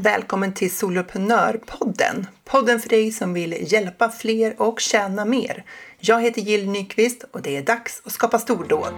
Välkommen till Soloprenörpodden. Podden för dig som vill hjälpa fler och tjäna mer. Jag heter Jill Nyqvist och det är dags att skapa stordåd.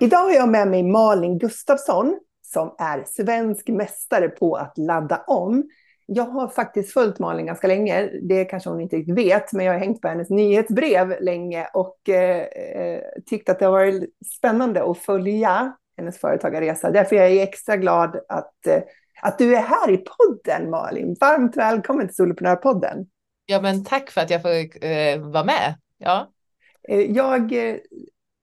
Idag har jag med mig Malin Gustafsson som är svensk mästare på att ladda om. Jag har faktiskt följt Malin ganska länge. Det kanske hon inte riktigt vet, men jag har hängt på hennes nyhetsbrev länge och eh, eh, tyckt att det har varit spännande att följa hennes företagarresa. Därför är jag extra glad att, eh, att du är här i podden, Malin. Varmt välkommen till Soloprenörpodden. Ja, men tack för att jag får eh, vara med. Ja. Eh, jag eh,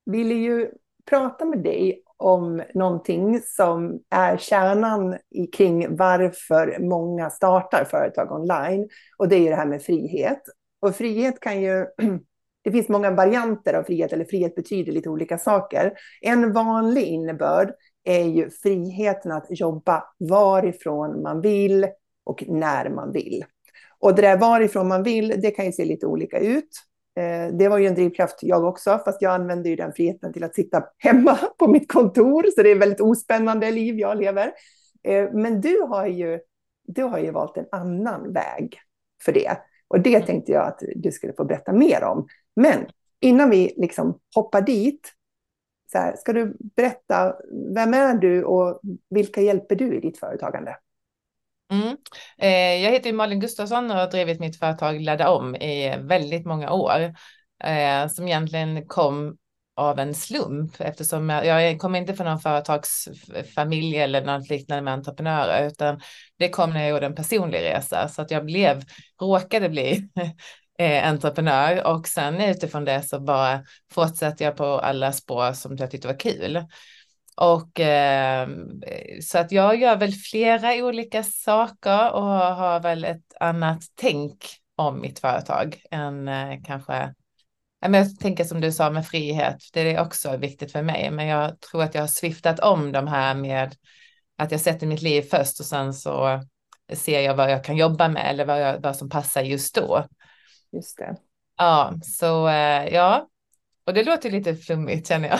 ville ju prata med dig om någonting som är kärnan i, kring varför många startar företag online. Och det är det här med frihet. Och frihet kan ju... Det finns många varianter av frihet, eller frihet betyder lite olika saker. En vanlig innebörd är ju friheten att jobba varifrån man vill och när man vill. Och det där varifrån man vill, det kan ju se lite olika ut. Eh, det var ju en drivkraft jag också, fast jag använder ju den friheten till att sitta hemma på mitt kontor, så det är ett väldigt ospännande liv jag lever. Eh, men du har ju, du har ju valt en annan väg för det. Och det tänkte jag att du skulle få berätta mer om. Men innan vi liksom hoppar dit, så här, ska du berätta, vem är du och vilka hjälper du i ditt företagande? Mm. Eh, jag heter Malin Gustafsson och har drivit mitt företag Ladda om i väldigt många år. Eh, som egentligen kom av en slump eftersom jag, jag kommer inte från någon företagsfamilj eller något liknande med entreprenörer utan det kom när jag gjorde en personlig resa så att jag blev, råkade bli eh, entreprenör och sen utifrån det så bara fortsatte jag på alla spår som jag tyckte var kul. Och eh, så att jag gör väl flera olika saker och har väl ett annat tänk om mitt företag än eh, kanske jag tänker som du sa med frihet, det är också viktigt för mig, men jag tror att jag har sviftat om de här med att jag sätter mitt liv först och sen så ser jag vad jag kan jobba med eller vad, jag, vad som passar just då. Just det. Ja, så eh, ja, och det låter lite flummigt känner jag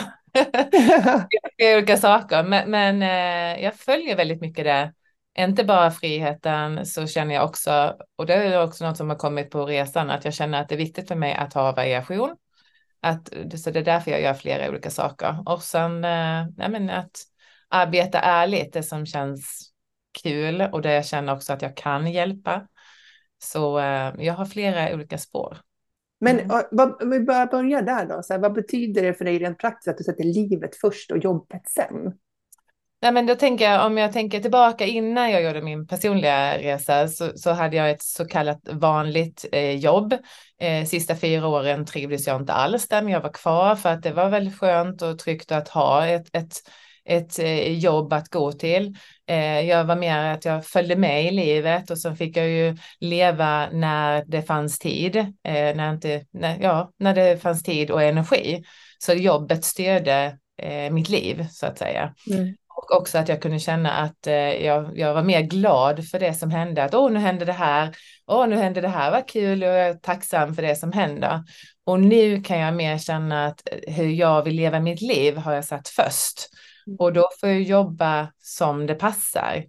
det är olika saker, men, men eh, jag följer väldigt mycket det. Inte bara friheten så känner jag också, och det är också något som har kommit på resan, att jag känner att det är viktigt för mig att ha variation. Att, så det är därför jag gör flera olika saker. Och sen eh, men att arbeta ärligt, det som känns kul och det jag känner också att jag kan hjälpa. Så eh, jag har flera olika spår. Men mm. vad, om vi bara börjar där då, så här, vad betyder det för dig rent praktiskt att du sätter livet först och jobbet sen? Nej, men då tänker jag, om jag tänker tillbaka innan jag gjorde min personliga resa så, så hade jag ett så kallat vanligt eh, jobb. Eh, sista fyra åren trivdes jag inte alls där, men jag var kvar för att det var väldigt skönt och tryggt att ha ett, ett ett eh, jobb att gå till. Eh, jag var mer att jag följde med i livet och så fick jag ju leva när det fanns tid, eh, när, inte, när, ja, när det fanns tid och energi. Så jobbet styrde mitt liv så att säga. Mm. Och också att jag kunde känna att jag, jag var mer glad för det som hände. Att åh, nu hände det här. Åh, nu hände det här. Vad kul och jag är tacksam för det som händer. Och nu kan jag mer känna att hur jag vill leva mitt liv har jag satt först. Och då får jag jobba som det passar.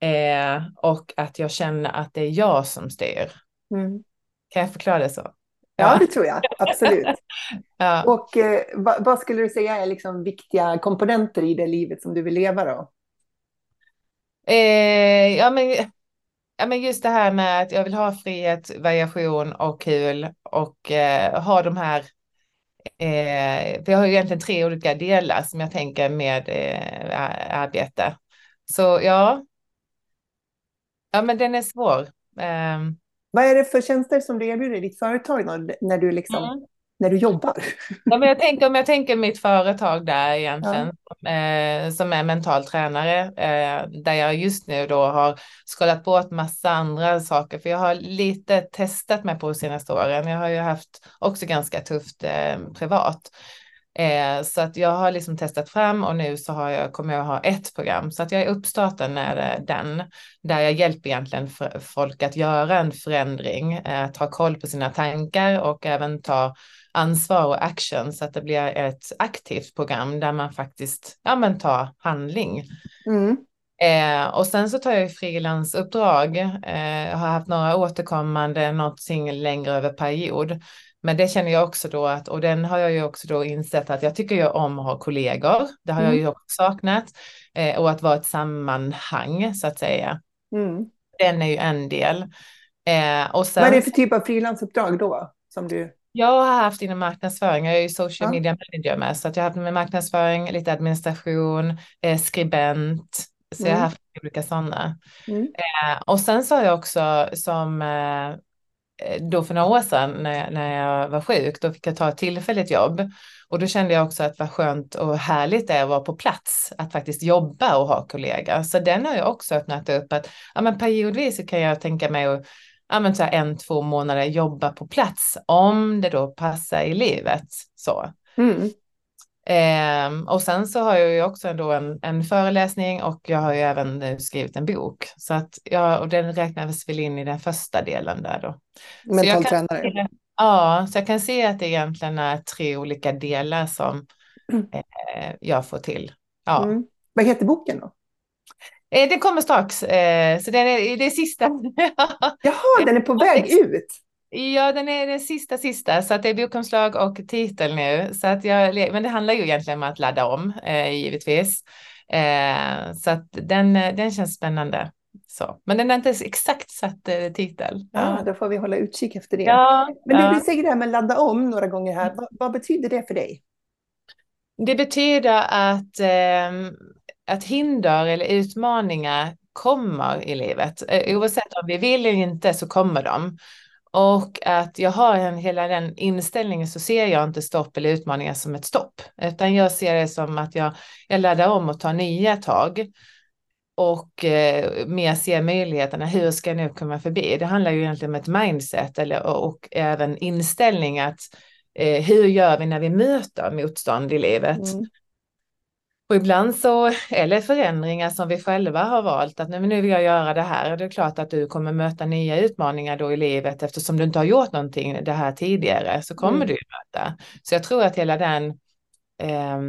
Eh, och att jag känner att det är jag som styr. Mm. Kan jag förklara det så? Ja, ja det tror jag. Absolut. ja. Och eh, vad, vad, skulle du säga är liksom viktiga komponenter i det livet som du vill leva då? Eh, ja, men, ja, men just det här med att jag vill ha frihet, variation och kul och eh, ha de här Eh, jag har ju egentligen tre olika delar som jag tänker med eh, arbete. Så ja. Ja, men den är svår. Eh. Vad är det för tjänster som du erbjuder i ditt företag då, när du liksom mm när du jobbar? Ja, men jag tänker, om jag tänker mitt företag där egentligen, ja. eh, som är mental tränare, eh, där jag just nu då har skalat bort massa andra saker, för jag har lite testat mig på de senaste åren. Jag har ju haft också ganska tufft eh, privat. Eh, så att jag har liksom testat fram och nu så har jag, kommer jag ha ett program. Så att jag är uppstarten med den, där jag hjälper egentligen folk att göra en förändring, eh, ta koll på sina tankar och även ta ansvar och action så att det blir ett aktivt program där man faktiskt ja, men tar handling. Mm. Eh, och sen så tar jag frilansuppdrag. Eh, har haft några återkommande, någonting längre över period. Men det känner jag också då att, och den har jag ju också då insett att jag tycker ju om att ha kollegor. Det har mm. jag ju också saknat. Eh, och att vara ett sammanhang så att säga. Mm. Den är ju en del. Eh, och sen, Vad är det för typ av frilansuppdrag då? Som du... Jag har haft inom marknadsföring, jag är ju social ja. media manager med, så att jag har haft med marknadsföring, lite administration, eh, skribent, så mm. jag har mm. haft olika sådana. Mm. Eh, och sen så har jag också som eh, då för några år sedan när, när jag var sjuk, då fick jag ta ett tillfälligt jobb. Och då kände jag också att vad skönt och härligt det är att vara på plats, att faktiskt jobba och ha kollegor. Så den har jag också öppnat upp att ja, men periodvis kan jag tänka mig att ja, men så här en, två månader jobba på plats om det då passar i livet. Så. Mm. Eh, och sen så har jag ju också då en, en föreläsning och jag har ju även skrivit en bok. Så att jag, och den räknas väl in i den första delen där då. Mentaltränare? Ja, så jag kan se att det egentligen är tre olika delar som eh, jag får till. Ja. Mm. Vad heter boken då? Eh, den kommer strax, eh, så den är, det är sista. Jaha, den är på väg ut? Ja, den är den sista sista, så att det är bokomslag och titel nu. Så att jag, men det handlar ju egentligen om att ladda om, eh, givetvis. Eh, så att den, den känns spännande. Så. Men den är inte exakt satt eh, titel. Ja. Då får vi hålla utkik efter det. Ja, men ja. du säger det här med ladda om några gånger här. Vad, vad betyder det för dig? Det betyder att, eh, att hinder eller utmaningar kommer i livet. Eh, oavsett om vi vill eller inte så kommer de. Och att jag har en, hela den inställningen så ser jag inte stopp eller utmaningar som ett stopp, utan jag ser det som att jag, jag laddar om och tar nya tag och eh, mer ser möjligheterna. Hur ska jag nu komma förbi? Det handlar ju egentligen om ett mindset eller, och, och även inställning att eh, hur gör vi när vi möter motstånd i livet? Mm. Och ibland så, eller förändringar som vi själva har valt att nu vill jag göra det här. Och det är klart att du kommer möta nya utmaningar då i livet eftersom du inte har gjort någonting det här tidigare så kommer mm. du möta. Så jag tror att hela den eh,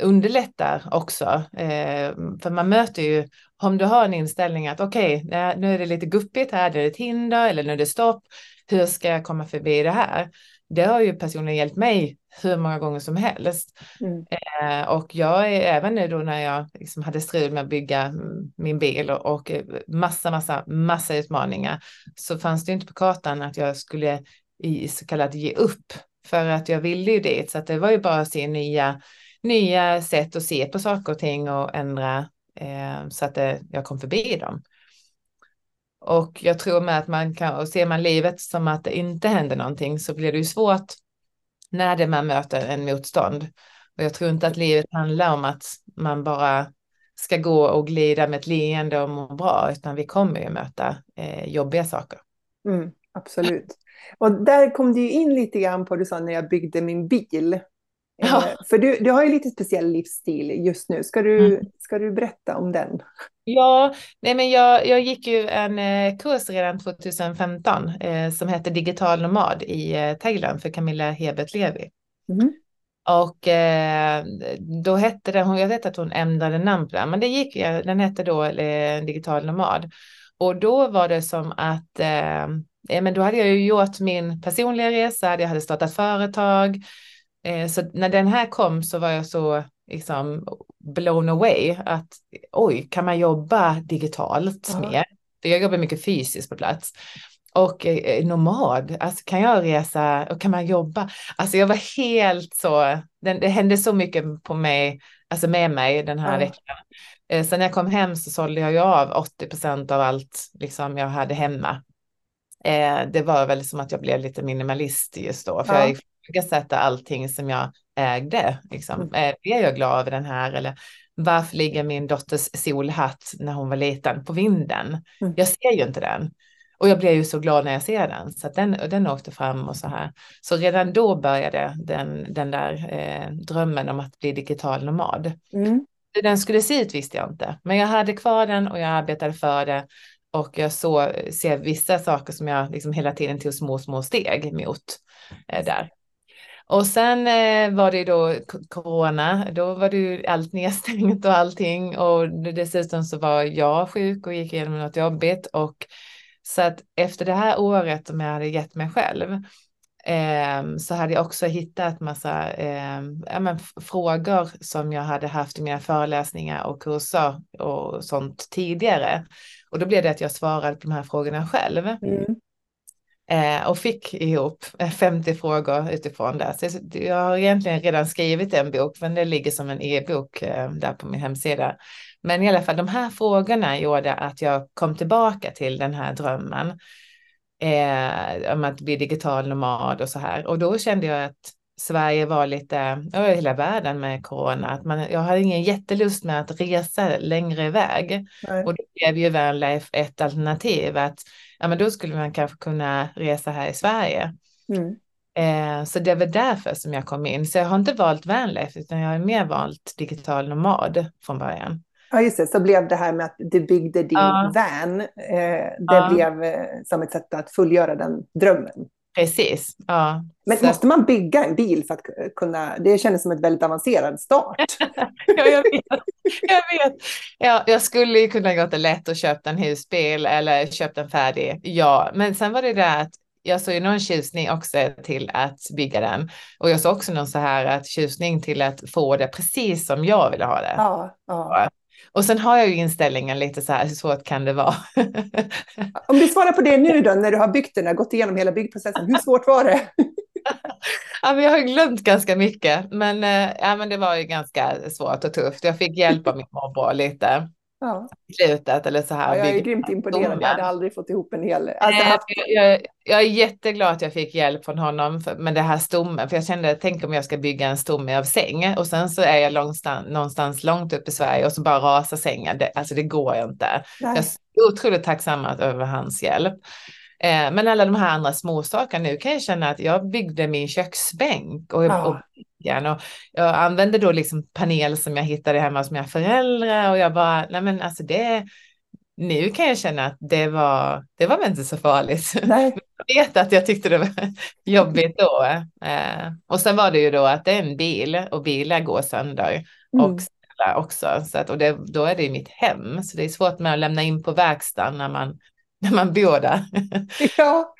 underlättar också. Eh, för man möter ju, om du har en inställning att okej, okay, nu är det lite guppigt här, det är ett hinder eller nu är det stopp. Hur ska jag komma förbi det här? Det har ju personligen hjälpt mig hur många gånger som helst. Mm. Eh, och jag är även nu då när jag liksom hade strul med att bygga min bil och, och massa, massa, massa utmaningar så fanns det inte på kartan att jag skulle i så kallat ge upp för att jag ville ju dit. Så att det var ju bara att se nya, nya sätt att se på saker och ting och ändra eh, så att det, jag kom förbi dem. Och jag tror med att man kan, och ser man livet som att det inte händer någonting så blir det ju svårt när det man möter en motstånd. Och jag tror inte att livet handlar om att man bara ska gå och glida med ett leende och må bra, utan vi kommer ju möta eh, jobbiga saker. Mm, absolut. Och där kom du in lite grann på, du sa när jag byggde min bil. Ja. Eh, för du, du har ju lite speciell livsstil just nu. Ska du, mm. ska du berätta om den? Ja, nej men jag, jag gick ju en eh, kurs redan 2015 eh, som hette Digital Nomad i eh, Thailand för Camilla Hebert Levi. Mm. Och eh, då hette den, jag vet att hon ändrade namn på den, men det gick, den hette då eh, Digital Nomad. Och då var det som att, eh, men då hade jag ju gjort min personliga resa, jag hade startat företag, så när den här kom så var jag så liksom blown away att oj, kan man jobba digitalt ja. mer? För jag jobbar mycket fysiskt på plats. Och eh, nomad, alltså kan jag resa och kan man jobba? Alltså jag var helt så, det hände så mycket på mig, alltså med mig den här ja. veckan. Eh, sen när jag kom hem så sålde jag ju av 80 procent av allt liksom jag hade hemma. Eh, det var väl som att jag blev lite minimalist just då, för ja. jag ifrågasätta allting som jag ägde. Liksom. Mm. Eh, är jag glad över den här? Eller varför ligger min dotters solhatt när hon var liten på vinden? Mm. Jag ser ju inte den. Och jag blev ju så glad när jag ser den, så att den, den åkte fram och så här. Så redan då började den, den där eh, drömmen om att bli digital nomad. Mm. Hur den skulle se ut visste jag inte, men jag hade kvar den och jag arbetade för det. Och jag så, ser vissa saker som jag liksom hela tiden tog små, små steg mot eh, där. Och sen eh, var det då corona, då var det ju allt nedstängt och allting och dessutom så var jag sjuk och gick igenom något jobbigt och så att efter det här året som jag hade gett mig själv eh, så hade jag också hittat massa eh, ja, men, frågor som jag hade haft i mina föreläsningar och kurser och sånt tidigare. Och då blev det att jag svarade på de här frågorna själv. Mm. Eh, och fick ihop 50 frågor utifrån det. Så jag har egentligen redan skrivit en bok, men det ligger som en e-bok eh, där på min hemsida. Men i alla fall de här frågorna gjorde att jag kom tillbaka till den här drömmen eh, om att bli digital nomad och så här. Och då kände jag att Sverige var lite, ja, hela världen med corona, att man, jag hade ingen jättelust med att resa längre iväg. Nej. Och då blev ju Vanlife ett alternativ att ja, men då skulle man kanske kunna resa här i Sverige. Mm. Eh, så det var därför som jag kom in. Så jag har inte valt Vanlife utan jag har mer valt digital nomad från början. Ja, just det. Så blev det här med att du byggde din ja. van, eh, det ja. blev eh, som ett sätt att fullgöra den drömmen. Precis. Ja. Men så. måste man bygga en bil för att kunna... Det känns som ett väldigt avancerad start. ja, jag vet. Jag, vet. Ja, jag skulle ju kunna gått det lätt och köpt en husbil eller köpt en färdig. Ja, men sen var det det att jag såg ju någon tjusning också till att bygga den. Och jag såg också någon så här att tjusning till att få det precis som jag ville ha det. Ja, ja. Och sen har jag ju inställningen lite så här, hur svårt kan det vara? Om du svarar på det nu då, när du har byggt den, gått igenom hela byggprocessen, hur svårt var det? ja, men jag har glömt ganska mycket, men, eh, ja, men det var ju ganska svårt och tufft. Jag fick hjälp av min morbror lite ja. slutet eller så här. Ja, jag är grymt imponerad. Jag hade aldrig fått ihop en hel... Alltså, haft... jag, jag, är jätteglad att jag fick hjälp från honom för, med det här stommen, för jag kände, tänk om jag ska bygga en stomme av säng och sen så är jag någonstans, någonstans långt upp i Sverige och så bara rasar sängen. Det, alltså det går inte. Nej. Jag är otroligt tacksam över hans hjälp. Eh, men alla de här andra små sakerna nu kan jag känna att jag byggde min köksbänk och, ja. och igen. Och jag använde då liksom panel som jag hittade hemma hos mina föräldrar och jag bara, nej men alltså det, nu kan jag känna att det var, det var inte så farligt. Nej. Jag vet att jag tyckte det var jobbigt då. Eh, och sen var det ju då att det är en bil och bilar går sönder. Mm. Och också. Så att, och det, då är det i mitt hem, så det är svårt med att lämna in på verkstaden när man, när man bor där. Ja.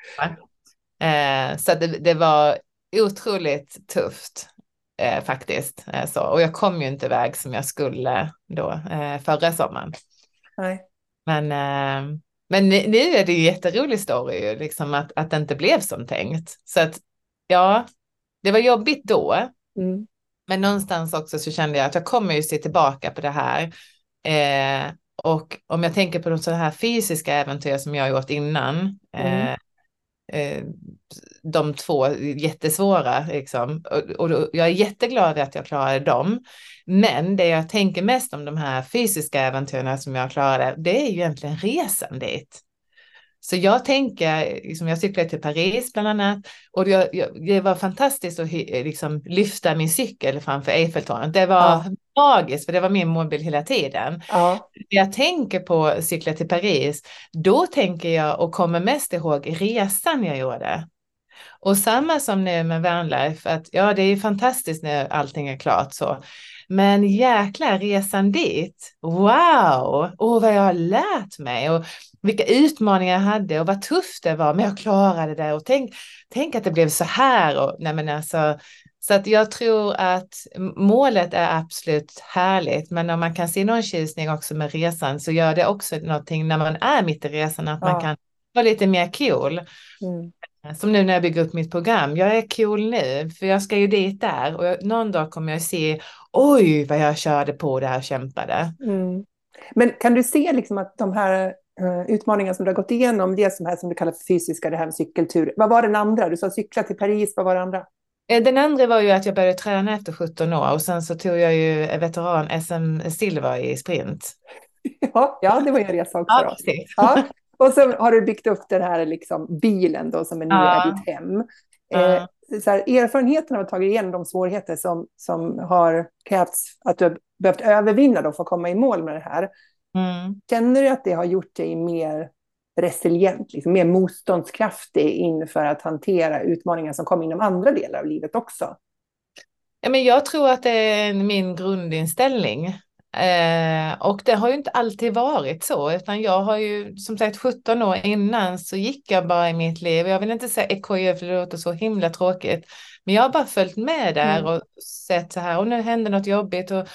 eh, så det, det var otroligt tufft eh, faktiskt. Eh, så. Och jag kom ju inte iväg som jag skulle då eh, förra sommaren. Nej. Men, eh, men nu är det ju jätterolig story, liksom att, att det inte blev som tänkt. Så att ja, det var jobbigt då. Mm. Men någonstans också så kände jag att jag kommer ju se tillbaka på det här. Eh, och om jag tänker på de sådana här fysiska äventyr som jag har gjort innan, mm eh, de två jättesvåra. Liksom. Och, och, jag är jätteglad att jag klarade dem. Men det jag tänker mest om de här fysiska äventyren som jag klarade, det är ju egentligen resan dit. Så jag tänker, liksom jag cyklade till Paris bland annat och jag, jag, det var fantastiskt att liksom, lyfta min cykel framför Eiffeltornet. Det var ja. magiskt för det var min målbild hela tiden. Ja. Jag tänker på cykla till Paris, då tänker jag och kommer mest ihåg resan jag gjorde. Och samma som nu med Vanlife, att ja, det är fantastiskt när allting är klart så. Men jäkla resan dit. Wow! Och vad jag har lärt mig och vilka utmaningar jag hade och vad tufft det var. Men jag klarade det och tänk, tänk att det blev så här. Och, nej men alltså, så att jag tror att målet är absolut härligt, men om man kan se någon tjusning också med resan så gör det också någonting när man är mitt i resan, att ja. man kan vara lite mer cool. Mm. Som nu när jag bygger upp mitt program. Jag är cool nu, för jag ska ju dit där och jag, någon dag kommer jag se, oj vad jag körde på där och kämpade. Mm. Men kan du se liksom att de här uh, utmaningarna som du har gått igenom, det som, här, som du kallar för fysiska, det här med cykeltur, vad var den andra? Du sa cykla till Paris, vad var det andra? Eh, den andra var ju att jag började träna efter 17 år och sen så tog jag ju veteran SM silver i sprint. Ja, ja det var ju en resa också. Ja, ja. och så har du byggt upp den här liksom bilen då som är nu Ja. är ditt hem. Ja. Eh, så här, erfarenheten av att ha tagit igenom de svårigheter som, som har krävts att du har behövt övervinna då för att komma i mål med det här. Mm. Känner du att det har gjort dig mer resilient, liksom, mer motståndskraftig inför att hantera utmaningar som kommer inom andra delar av livet också? Ja, men jag tror att det är min grundinställning. Eh, och det har ju inte alltid varit så, utan jag har ju som sagt 17 år innan så gick jag bara i mitt liv. Jag vill inte säga EKJ för det låter så himla tråkigt, men jag har bara följt med där Mm. och sett så här och nu händer något jobbigt och,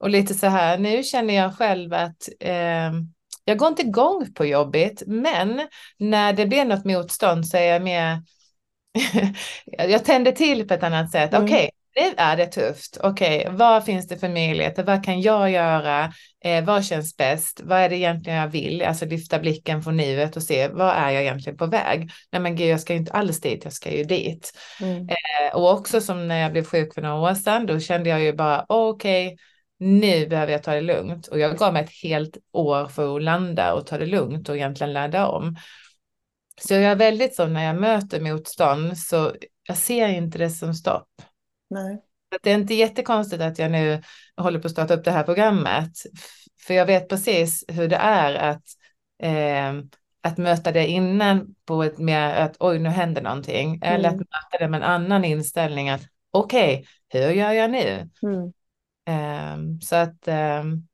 och lite så här. Nu känner jag själv att eh, jag går inte igång på jobbigt, men när det blir något motstånd så är jag mer jag tänder till på ett annat sätt. Mm. Okej, nu är det tufft. Okej, vad finns det för möjligheter? Vad kan jag göra? Eh, vad känns bäst? Vad är det egentligen jag vill? Alltså lyfta blicken från nuet och se vad är jag egentligen på väg? Nej men gud, jag ska ju inte alls dit, jag ska ju dit. Mm. Eh, och också som när jag blev sjuk för några år sedan, då kände jag ju bara okej, nu behöver jag ta det lugnt. Och jag gav mig ett helt år för att landa och ta det lugnt och egentligen ladda om. Så jag är väldigt så när jag möter motstånd så jag ser inte det som stopp. Nej. Det är inte jättekonstigt att jag nu håller på att starta upp det här programmet. För jag vet precis hur det är att, eh, att möta det innan på ett mer att oj, nu händer någonting. Eller att Mm. möta det med en annan inställning att okej, hur gör jag nu? Mm. Ehm, så att, ehm,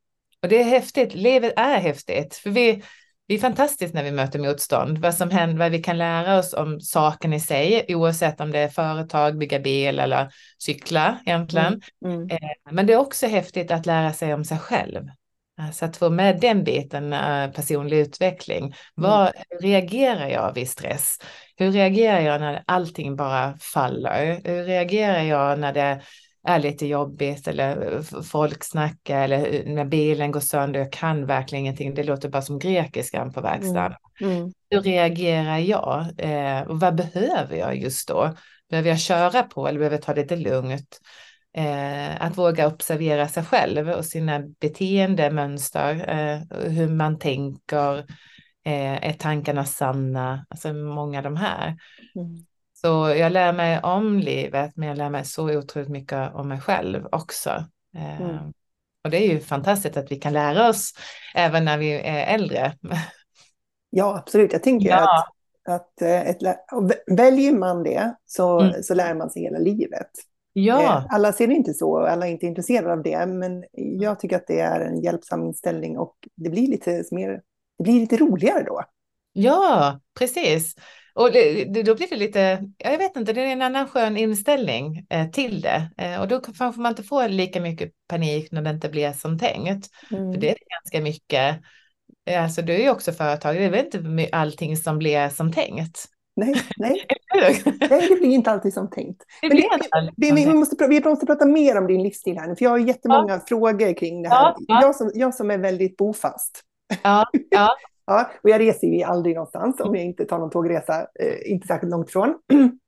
och det är häftigt, livet är häftigt, för vi, det är fantastiskt när vi möter motstånd, vad som händer, vad vi kan lära oss om saken i sig, oavsett om det är företag, bygga bil eller cykla egentligen. Mm. Men det är också häftigt att lära sig om sig själv. Så att få med den biten, eh, personlig utveckling. Vad, hur reagerar jag vid stress? Hur reagerar jag när allting bara faller? Hur reagerar jag när det är lite jobbigt eller folk snackar eller när bilen går sönder? Jag kan verkligen ingenting. Det låter bara som grekiskan på verkstaden. Mm. Hur reagerar jag? Eh, och vad behöver jag just då? Behöver jag köra på eller behöver jag ta lite lugnt? Eh, att våga observera sig själv och sina beteendemönster, eh, hur man tänker, eh, är tankarna sanna? Alltså många av de här. Mm. Så jag lär mig om livet, men jag lär mig så otroligt mycket om mig själv också. Mm. Och det är ju fantastiskt att vi kan lära oss även när vi är äldre. Ja, absolut. Jag tänker Ja. att, att eh, ett, väljer man det så, Mm. så lär man sig hela livet. Ja, Eh, Alla ser det inte så, alla är inte intresserade av det, men jag tycker att det är en hjälpsam inställning och det blir lite mer, det blir lite roligare då. ja, precis. Och det, det, då blir det lite, jag vet inte, det är en annan skön inställning eh, till det. Eh, och då får man inte få lika mycket panik när det inte blir som tänkt. Mm. För det är ganska mycket, eh, alltså du är ju också företag, det är väl inte allting som blir som tänkt. Nej, nej, nej, det blir inte alltid som tänkt. Det Men det- Det, som vi, måste, vi måste prata mer om din livsstil här nu, för jag har jättemånga frågor kring det här. Ja, ja. Jag, som, jag som är väldigt bofast. Ja, ja, Ja, och jag reser ju aldrig någonstans om jag inte tar någon tågresa, eh, inte särskilt långt ifrån.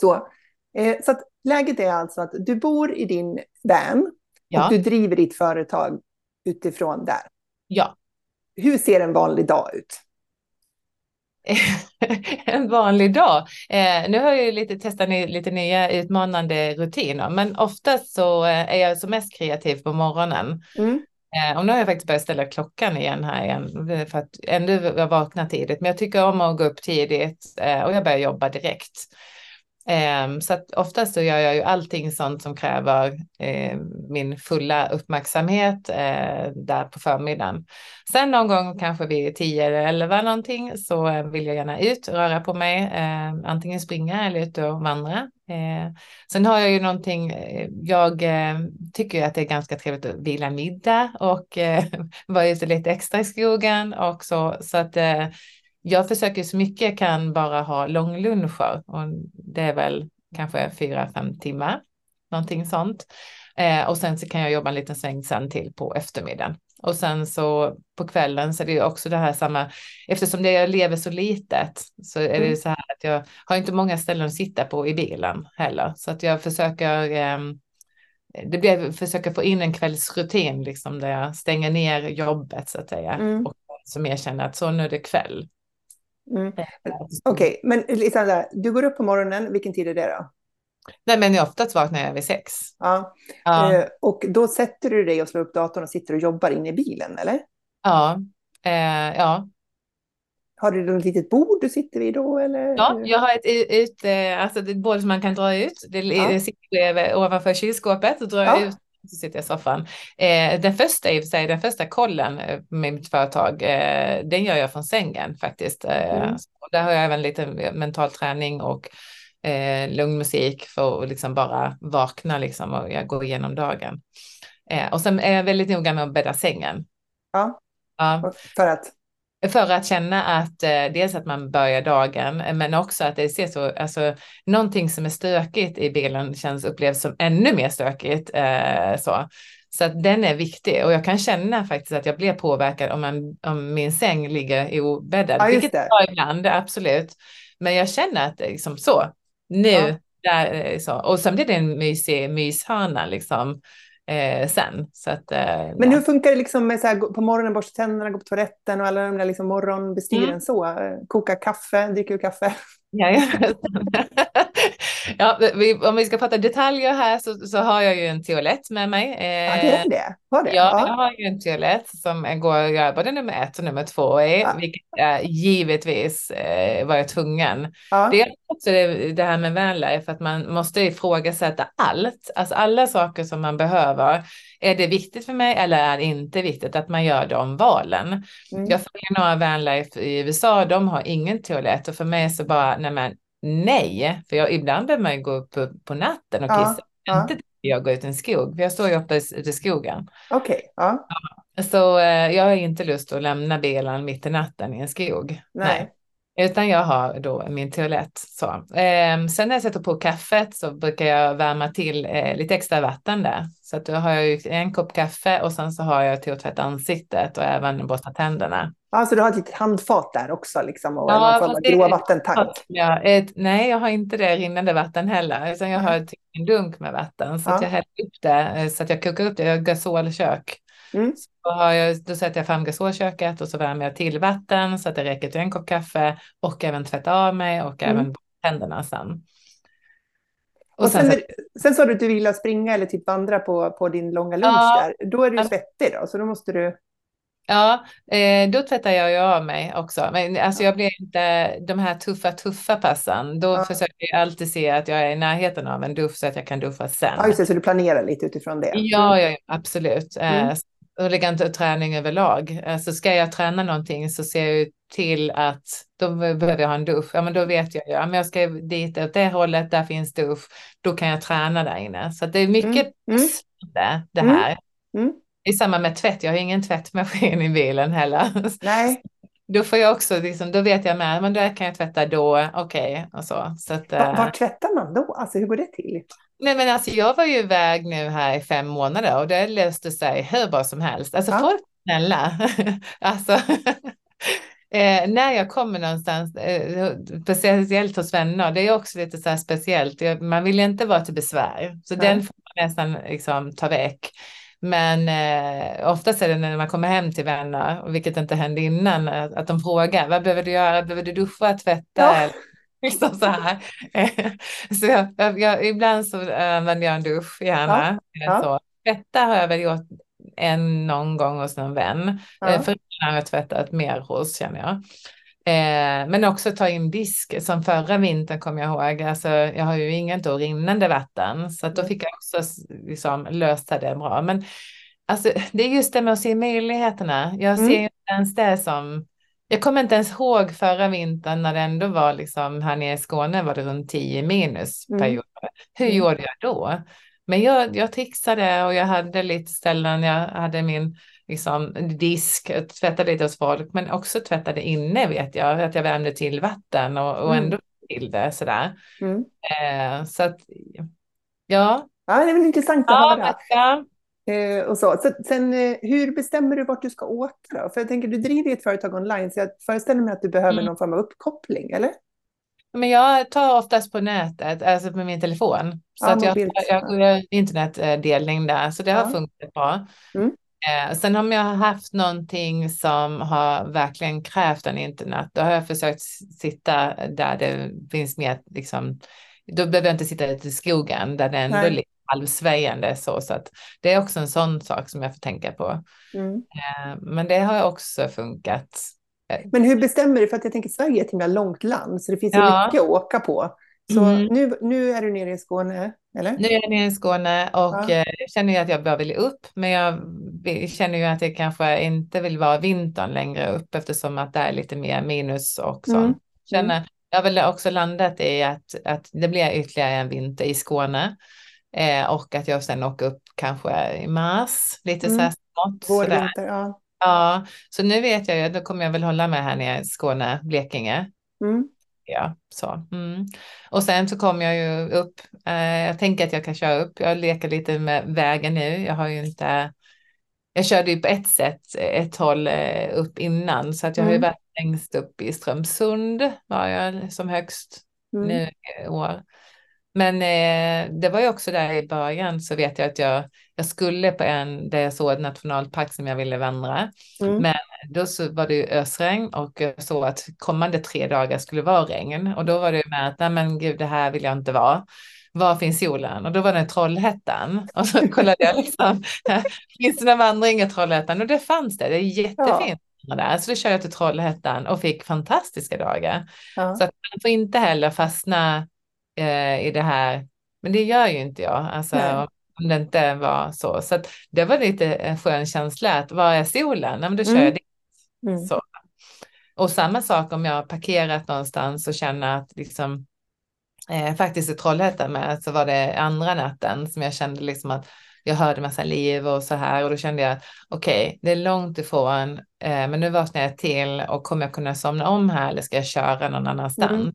så eh, så att läget är alltså att du bor i din van ja, och du driver ditt företag utifrån där. ja. Hur ser en vanlig dag ut? en vanlig dag. Eh, nu har jag ju lite testat ny, lite nya utmanande rutiner, men oftast så eh, är jag som mest kreativ på morgonen. Mm. Eh, och nu har jag faktiskt börjat ställa klockan igen här igen eh, för att ändå jag vaknar tidigt. Men jag tycker om att gå upp tidigt eh, och jag börjar jobba direkt. Eh, så att oftast så gör jag ju allting sånt som kräver eh, min fulla uppmärksamhet eh, där på förmiddagen. Sen någon gång kanske vid 10 eller 11 någonting så vill jag gärna ut och röra på mig. Ehm, antingen springa eller ut och vandra. Eh, sen har jag ju någonting, eh, jag eh, tycker ju att det är ganska trevligt att vila middag och vara ute lite extra i skogen och så. Så att jag försöker så mycket jag kan bara ha långluncher och det är väl kanske fyra, fem timmar, någonting sånt. Eh, och sen så kan jag jobba en liten sväng sen till på eftermiddagen. Och sen så på kvällen så är det ju också det här samma, eftersom det jag lever så litet så är det Mm. ju så här att jag har inte många ställen att sitta på i bilen heller. Så att jag försöker, eh, det blir, försöker få in en kvällsrutin liksom där jag stänger ner jobbet så att säga. Mm. Och som jag känner att så nu är det kväll. Mm. Okej, okay. men där, du går upp på morgonen, vilken tid är det då? Nej, men oftast vaknar jag vid sex. Ja. ja. Eh, och då sätter du dig och slår upp datorn och sitter och jobbar inne i bilen, eller? Ja. Eh, ja. Har du ett litet bord du sitter vid då? Eller? Ja, jag har ett, ut, eh, alltså ett bord som man kan dra ut. Det ja. sitter ovanför kylskåpet och drar ja. ut så sitter jag i soffan. Eh, den första i och för sig, den första kollen eh, med mitt företag, eh, den gör jag från sängen faktiskt. Eh, mm. där har jag även lite mental träning och eh, lugn musik för att liksom bara vakna liksom och jag går igenom dagen. Eh, och sen är jag väldigt noga med att bädda sängen. Ja, ja. för att? För att känna att eh, dels att man börjar dagen, men också att det ser så, alltså någonting som är stökigt i bilen känns upplevs som ännu mer stökigt. Eh, så. Så att den är viktig och jag kan känna faktiskt att jag blir påverkad om, man, om min säng ligger obäddad. Ja, vilket det var ibland, absolut. Men jag känner att det är liksom så, nu, ja. där, eh, så. och sen blir det en mysig myshörna liksom eh, sen. Så att, eh, Men hur funkar det liksom med så här, på morgonen, borsta tänderna, gå på toaletten och alla de där liksom morgonbestyren mm. så? Koka kaffe, dricker du kaffe? Ja, ja. ja, vi, om vi ska prata detaljer här så, så har jag ju en toalett med mig. Eh, ja, det är det. Har det? Ja, ja, jag har ju en toalett som går att göra både nummer ett och nummer två i, ja. vilket är givetvis eh, var jag tvungen. Ja. Det är också det, det här med vanlife, att man måste ifrågasätta allt, alltså alla saker som man behöver. Är det viktigt för mig eller är det inte viktigt att man gör de valen? Mm. Jag följer några vanlife i USA, de har ingen toalett och för mig så bara, nej men nej, för jag, ibland behöver man ju gå upp på, på natten och kissa. Ja, inte jag går ut i en skog, för jag står ju uppe ute i skogen. Okej. Okay, ja. Så eh, jag har inte lust att lämna bilen mitt i natten i en skog. Nej. nej. Utan jag har då min toalett. Så. Eh, sen när jag sätter på kaffet så brukar jag värma till eh, lite extra vatten där. Så att då har jag en kopp kaffe och sen så har jag till att tvätta ansiktet och även borsta tänderna. Ja, så du har ett litet handfat där också liksom och ja, någon form av gråvattentank? Ja, ett, nej, jag har inte det rinnande vatten heller, utan jag har en dunk med vatten så ja. att jag häller upp det eh, så att jag kokar upp det. Jag har gasolkök. Mm. Så har jag, då sätter jag fram gasolköket och så värmer jag till vatten så att det räcker till en kopp kaffe och även tvätta av mig och mm. även tänderna sen. Och, och sen, sen, sen sa du att du ville springa eller typ vandra på, på din långa lunch ja, där. Då är du svettig då, så då måste du... Ja, eh, då tvättar jag ju av mig också. Men alltså jag blir inte de här tuffa, tuffa passen. Då ja. försöker jag alltid se att jag är i närheten av en dusch så att jag kan duffa sen. Ja, just det, så du planerar lite utifrån det. Ja, ja absolut. Mm. Eh, lägga träning överlag. Alltså ska jag träna någonting så ser jag till att då behöver jag ha en dusch. Ja, men då vet jag ju, ja, men jag ska dit åt det hållet, där finns dusch. Då kan jag träna där inne. Så det är mycket mm. Mm. det här. Mm. Det är samma med tvätt. Jag har ingen tvättmaskin i bilen heller. Nej. Då får jag också, liksom, då vet jag med, men där kan jag tvätta då, okej okay, och så. så att, var, var tvättar man då? Alltså hur går det till? Nej men alltså jag var ju iväg nu här i fem månader och det löste sig hur bra som helst. Alltså ja. folk snälla. alltså eh, när jag kommer någonstans, eh, speciellt hos vänner, det är också lite så här speciellt. Man vill inte vara till besvär, så Nej. den får man nästan liksom ta väck. Men eh, oftast är det när man kommer hem till vänner, vilket inte hände innan, att de frågar vad behöver du göra? Behöver du duscha, tvätta? Ja. Liksom så här. så jag, jag, jag, ibland så använder jag en dusch gärna. Ja. Så. Tvätta har jag väl gjort en någon gång hos någon vän. Ja. Eh, Föräldrarna har jag tvättat mer hos känner jag. Eh, men också ta in disk, som förra vintern kommer jag ihåg. Alltså, jag har ju inget då rinnande vatten, så då mm. fick jag också liksom, lösa det bra. Men alltså, det är just det med att se möjligheterna. Jag mm. ser inte ens det som jag kommer inte ens ihåg förra vintern när det ändå var liksom här nere i Skåne var det runt 10 minus mm. perioder. Hur mm. gjorde jag då? Men jag, jag trixade och jag hade lite ställen, jag hade min liksom, disk, tvättade lite hos folk, men också tvättade inne vet jag, att jag värmde till vatten och, och mm. ändå till det sådär. Mm. Eh, så att, ja. Ja, det är väl intressant att ja, höra. Ja. Eh, och så. så. Sen, eh, hur bestämmer du vart du ska åka? Då? För jag tänker, du driver ett företag online, så jag föreställer mig att du behöver mm. någon form av uppkoppling, eller? Men jag tar oftast på nätet, alltså med min telefon. Så ja, att jag, jag, jag, har internetdelning där, så det ja. har funkat bra. Mm. Eh, sen om jag har haft någonting som har verkligen krävt en internet, då har jag försökt sitta där det finns mer, liksom, då behöver jag inte sitta ute i skogen där det ändå är halvsväjande så, så att det är också en sån sak som jag får tänka på. Mm. Eh, men det har också funkat. Men hur bestämmer du? För att jag tänker Sverige är ett himla långt land, så det finns ja. mycket att åka på. Så mm. nu, nu är du nere i Skåne, eller? Nu är jag nere i Skåne och ja. Eh, känner ju att jag bara vill upp, men jag känner ju att jag kanske inte vill vara vintern längre upp eftersom att det är lite mer minus och sånt. Mm. Känner, jag har väl också landat i att, att det blir ytterligare en vinter i Skåne eh, och att jag sen åker upp kanske i mars, lite mm. så här smått. Vår, vinter, ja. Ja, så nu vet jag ju, då kommer jag väl hålla mig här nere i Skåne, Blekinge. Mm ja, så. Mm. Och sen så kom jag ju upp. Eh, jag tänker att jag kan köra upp. Jag leker lite med vägen nu. Jag har ju inte. Jag körde ju på ett sätt ett håll eh, upp innan så att jag mm. har ju mm. varit längst upp i Strömsund var jag som högst mm. nu i år. Men eh, det var ju också där i början så vet jag att jag, jag skulle på en där jag såg en nationalpark som jag ville vandra. Mm. Men då så var det ju ösregn och jag såg att kommande tre dagar skulle vara regn och då var det med att nej men gud det här vill jag inte vara. Var finns solen? Och då var det Trollhättan. Och så kollade jag liksom, finns det någon vandring i Trollhättan? Och det fanns det, det är jättefint. Ja. Där. Så då körde jag till Trollhättan och fick fantastiska dagar. Ja. Så att man får inte heller fastna eh, i det här. Men det gör ju inte jag. Alltså, om det inte var så. Så det var lite en skön känsla att var är solen? Ja, men då kör mm. jag dit. Mm. Så. Och samma sak om jag har parkerat någonstans och känner att liksom eh, faktiskt i Trollhättan med så var det andra natten som jag kände liksom att jag hörde massa liv och så här och då kände jag okej, okay, det är långt ifrån, eh, men nu vaknar jag till och kommer jag kunna somna om här eller ska jag köra någon annanstans? Mm.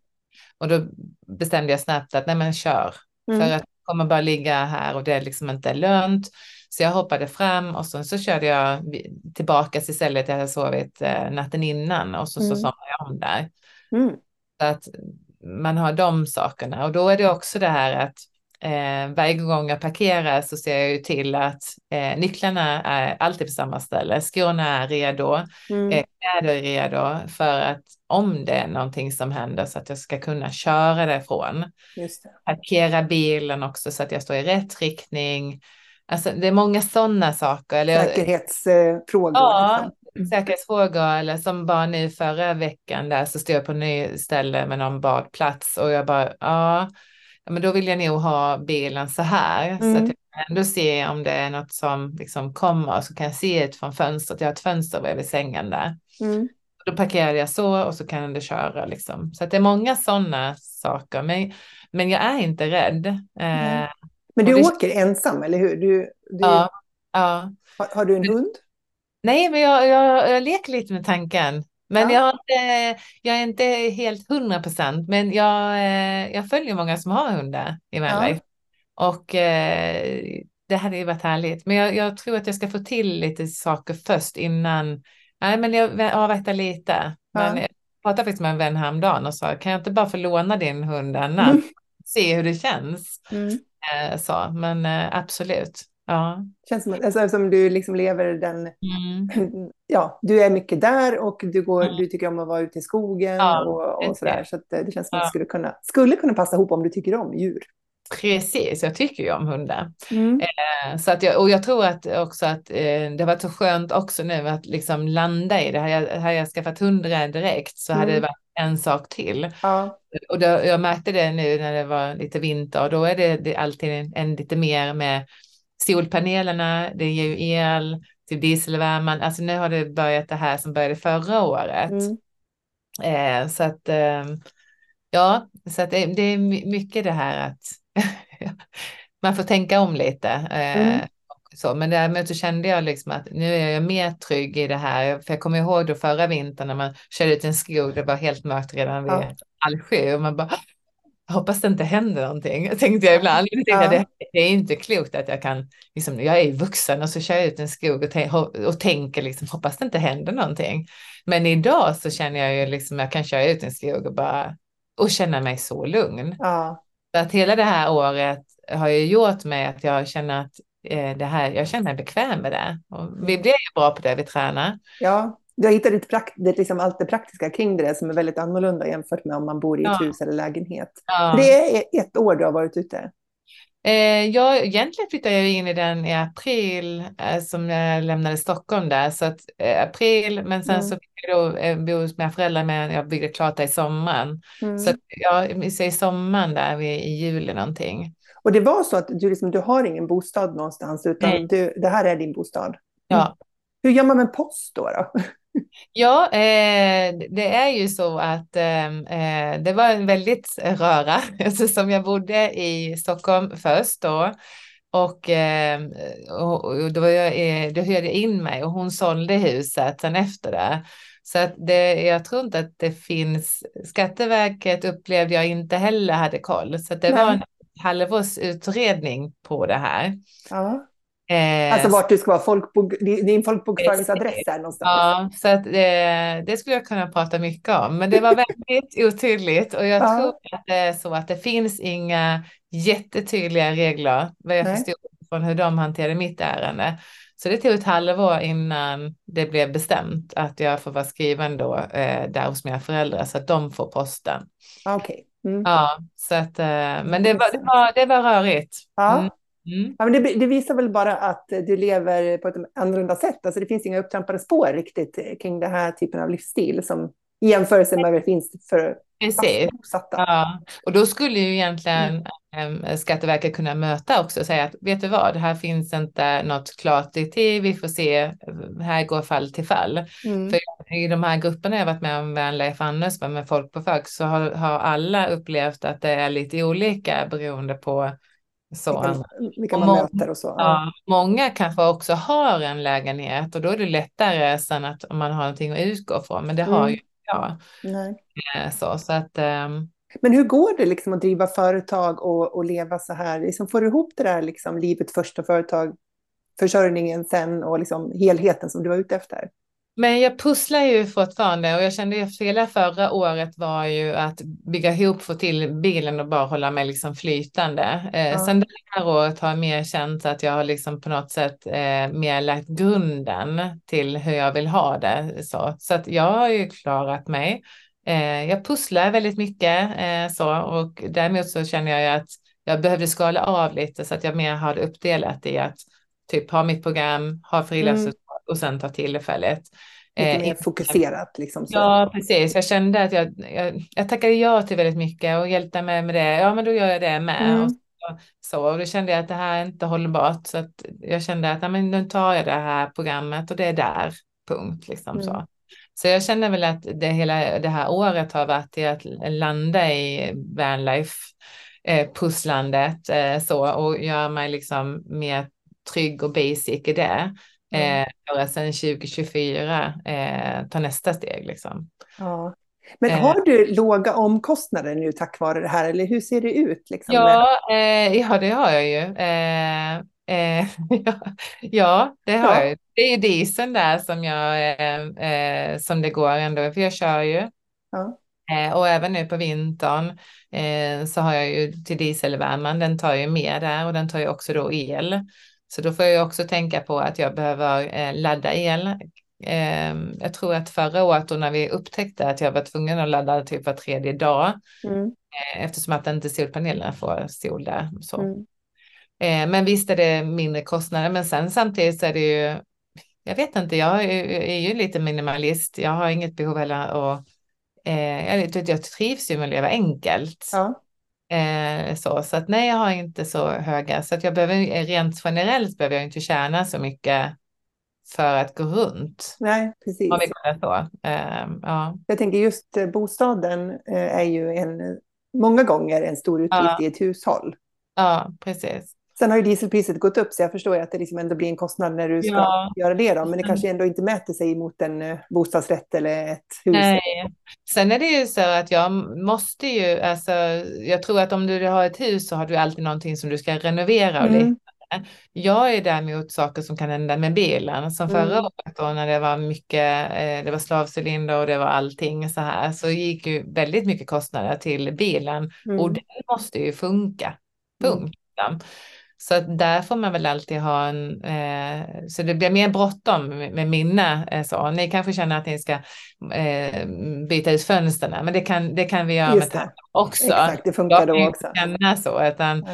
Och då bestämde jag snabbt att nej men kör. Mm. För att jag kommer bara ligga här och det är liksom inte lönt. Så jag hoppade fram och så, så körde jag tillbaka till stället jag sovit eh, natten innan och så, mm. så somnade jag om där. Mm. Så att man har de sakerna och då är det också det här att eh, varje gång jag parkerar så ser jag ju till att eh, nycklarna är alltid på samma ställe, skorna är redo, mm. eh, kläder är redo för att om det är någonting som händer så att jag ska kunna köra därifrån. Just det. Parkera bilen också så att jag står i rätt riktning. Alltså det är många sådana saker. Säkerhetsfrågor. Ja, liksom. Mm. säkerhetsfrågor. Eller som bara nu förra veckan där så stod jag på ny ställe med någon badplats och jag bara, ja, men då vill jag nog ha bilen så här. Mm. Så att jag kan ändå se om det är något som liksom kommer så kan jag se ut från fönstret. Jag har ett fönster bredvid sängen där. Mm. Då parkerar jag så och så kan ändå köra liksom. Så att det är många sådana saker. Men, men jag är inte rädd. Mm. Eh, men du åker det... ensam, eller hur? Du, du... Ja. ja. Har, har, du en hund? Nej, men jag, jag, jag leker lite med tanken. Men ja. jag, jag är inte helt hundra procent, men jag, eh, jag följer många som har hundar i Manlife. Ja. Och eh, det hade ju varit härligt. Men jag, jag, tror att jag ska få till lite saker först innan. Nej, men jag avvaktar lite. Men ja. jag pratade faktiskt med en vän häromdagen och sa, kan jag inte bara få låna din hund en natt? Mm. Se hur det känns. Mm. Eh, så, men eh, absolut. Ja. Känns som, alltså, som du liksom lever den, mm. ja, du är mycket där och du, går, mm. du tycker om att vara ute i skogen ja, och, och sådär. Så att det känns som att det skulle kunna, skulle kunna passa ihop om du tycker om djur. Precis, jag tycker ju om hundar. Mm. Eh, så att jag, och jag tror att också att eh, det har varit så skönt också nu att liksom landa i det. Hade jag, hade jag skaffat hund direkt så hade det mm. varit en sak till. Ja. Och då, jag märkte det nu när det var lite vinter och då är det, det alltid en, en lite mer med solpanelerna, det ger ju el till dieselvärmen. Alltså nu har det börjat det här som började förra året. Mm. Eh, så att eh, ja, så att det, det, är mycket det här att man får tänka om lite. Eh, mm. Så, men däremot så kände jag liksom att nu är jag mer trygg i det här. För jag kommer ihåg då förra vintern när man körde ut en skog, det var helt mörkt redan vid ja. halv sju och man bara hoppas det inte händer någonting, tänkte jag ibland. Ja. Det, det, är inte klokt att jag kan, liksom, jag är vuxen och så kör jag ut en skog och, och tänker liksom, hoppas det inte händer någonting. Men idag så känner jag ju liksom, jag kan köra ut en skog och bara, och känna mig så lugn. Ja. Att hela det här året har ju gjort mig att jag känner att eh, det här, jag känner mig bekväm med det. Och vi blir ju bra på det vi tränar. Ja, du har hittat ett prakt, det, liksom allt det praktiska kring det som är väldigt annorlunda jämfört med om man bor i ett Ja. hus eller lägenhet. Ja. Det är ett år du har varit ute. Eh, jag, egentligen flyttade jag in i den i april eh, som jag lämnade Stockholm där. Så att, eh, april, men sen Mm. så fick jag då eh, bo hos mina föräldrar men jag byggde klart det i sommaren. Mm. Så att, jag så i sommaren där i juli någonting. Och det var så att du, liksom, du har ingen bostad någonstans utan du, det här är din bostad. Ja. Hur gör man med post då? då? Ja, eh, det är ju så att ehm, eh, det var en väldigt röra eftersom jag bodde i Stockholm först då. Och, eh, och, och då, jag, eh, då hyrde jag in mig och hon sålde huset sen efter det. Så att det, jag tror inte att det finns, Skatteverket upplevde jag inte heller hade koll. Så det Nej. var en halvårs utredning på det här. Ja. Eh, Alltså vart du ska vara folkbok, din folkbokföringsadress är någonstans. Ja, så att det, det skulle jag kunna prata mycket om, men det var väldigt otydligt och jag Ja. tror att det är så att det finns inga jättetydliga regler, vad jag Nej. förstod från hur de hanterade mitt ärende. Så det tog ett halvår innan det blev bestämt att jag får vara skriven då eh, där hos mina föräldrar så att de får posten. Ja, Okej. Mm. Ja, så att, eh, men det var, det var, det var rörigt. Ja. Mm. Mm. Ja, men det, det visar väl bara att du lever på ett annorlunda sätt. Alltså det finns inga upptrampade spår riktigt kring den här typen av livsstil som i jämförelse med vad det finns för Precis. fastbosatta. Ja, och då skulle ju egentligen eh, Skatteverket kunna möta också och säga att vet du vad, här finns inte något klart direktiv, vi får se, här går fall till fall. Mm. För i de här grupperna jag varit med om, Vanlife Anders, med folk på FÖG, så har, har alla upplevt att det är lite olika beroende på så. Vilka, vilka man många- möter och så. Ja. Många kanske också har en lägenhet och då är det lättare sen att man har någonting att utgå från, men det har Mm. ju jag. Nej. eh, Så, så att ehm, Men hur går det liksom att driva företag och, och leva så här? Liksom får du ihop det där liksom, livet först och företag, försörjningen sen och liksom helheten som du var ute efter? Men jag pusslar ju fortfarande och jag kände ju att hela förra året var ju att bygga ihop, få till bilen och bara hålla mig liksom flytande. Eh, Ja. Sen det här året har jag mer känt att jag har liksom på något sätt eh, mer lagt grunden till hur jag vill ha det. Så, så att jag har ju klarat mig. Eh, jag pusslar väldigt mycket eh, så och däremot så känner jag ju att jag behövde skala av lite så att jag mer har det uppdelat i att typ ha mitt program, ha frilansutdrag och sen ta tillfället. Lite Eh, mer fokuserat liksom. Så. Ja, precis. Jag kände att jag, jag, jag tackade ja till väldigt mycket och hjälpte mig med det. Ja, men då gör jag det med. Mm. Och så, så, och då kände jag att det här är inte hållbart. Så att jag kände att ja, men nu tar jag det här programmet och det är där, punkt. Liksom Mm. så. så jag känner väl att det, hela det här året har varit i att landa i vanlife eh, pusslandet eh, så och göra mig liksom mer trygg och basic i det. Mm. Eh, sen 2024 eh, ta nästa steg liksom. Ja. Men Eh. har du låga omkostnader nu tack vare det här? Eller hur ser det ut? Liksom? Ja, eh, ja, det har jag ju. Eh, eh, ja, det har Ja. jag. Det är ju dieseln där som jag, eh, eh, som det går ändå, för jag kör ju. Ja. Eh, och även nu på vintern eh, så har jag ju till dieselvärmen, den tar ju med där och den tar ju också då el. Så då får jag också tänka på att jag behöver eh, ladda el. Eh, jag tror att förra året då när vi upptäckte att jag var tvungen att ladda typ var tredje dag Mm. eh, eftersom att inte solpanelerna får sol där. Så. Mm. Eh, men visst är det mindre kostnader, men sen samtidigt så är det ju, jag vet inte, jag är, ju lite minimalist. Jag har inget behov heller att, eh, jag, jag trivs ju med att leva enkelt. Ja. Eh, så, så att nej, jag har inte så höga, så att jag behöver rent generellt behöver jag inte tjäna så mycket för att gå runt. Nej, precis. Om vi kallar det så. Eh, ja. Jag tänker just eh, bostaden eh, är ju en, många gånger en stor utgift Ja. i ett hushåll. ja, precis. Sen har ju dieselpriset gått upp så jag förstår ju att det liksom ändå blir en kostnad när du ska Ja. göra det. Då. Men det Mm. kanske ändå inte mäter sig mot en eh, bostadsrätt eller ett hus. Nej. Sen är det ju så att jag måste ju, alltså, jag tror att om du har ett hus så har du alltid någonting som du ska renovera och Mm. lite. Jag är däremot saker som kan hända med bilen. Som förra Mm. året då när det var mycket, eh, det var slavcylinder och det var allting så här, så gick ju väldigt mycket kostnader till bilen Mm. och den måste ju funka. Mm. Punkt. liksom. Så där får man väl alltid ha en, eh, så det blir mer bråttom med, mina eh, så. Ni kanske känner att ni ska eh, byta ut fönstren, men det kan, det kan vi göra Just med det. också. Exakt, det funkar då också. känna så, utan.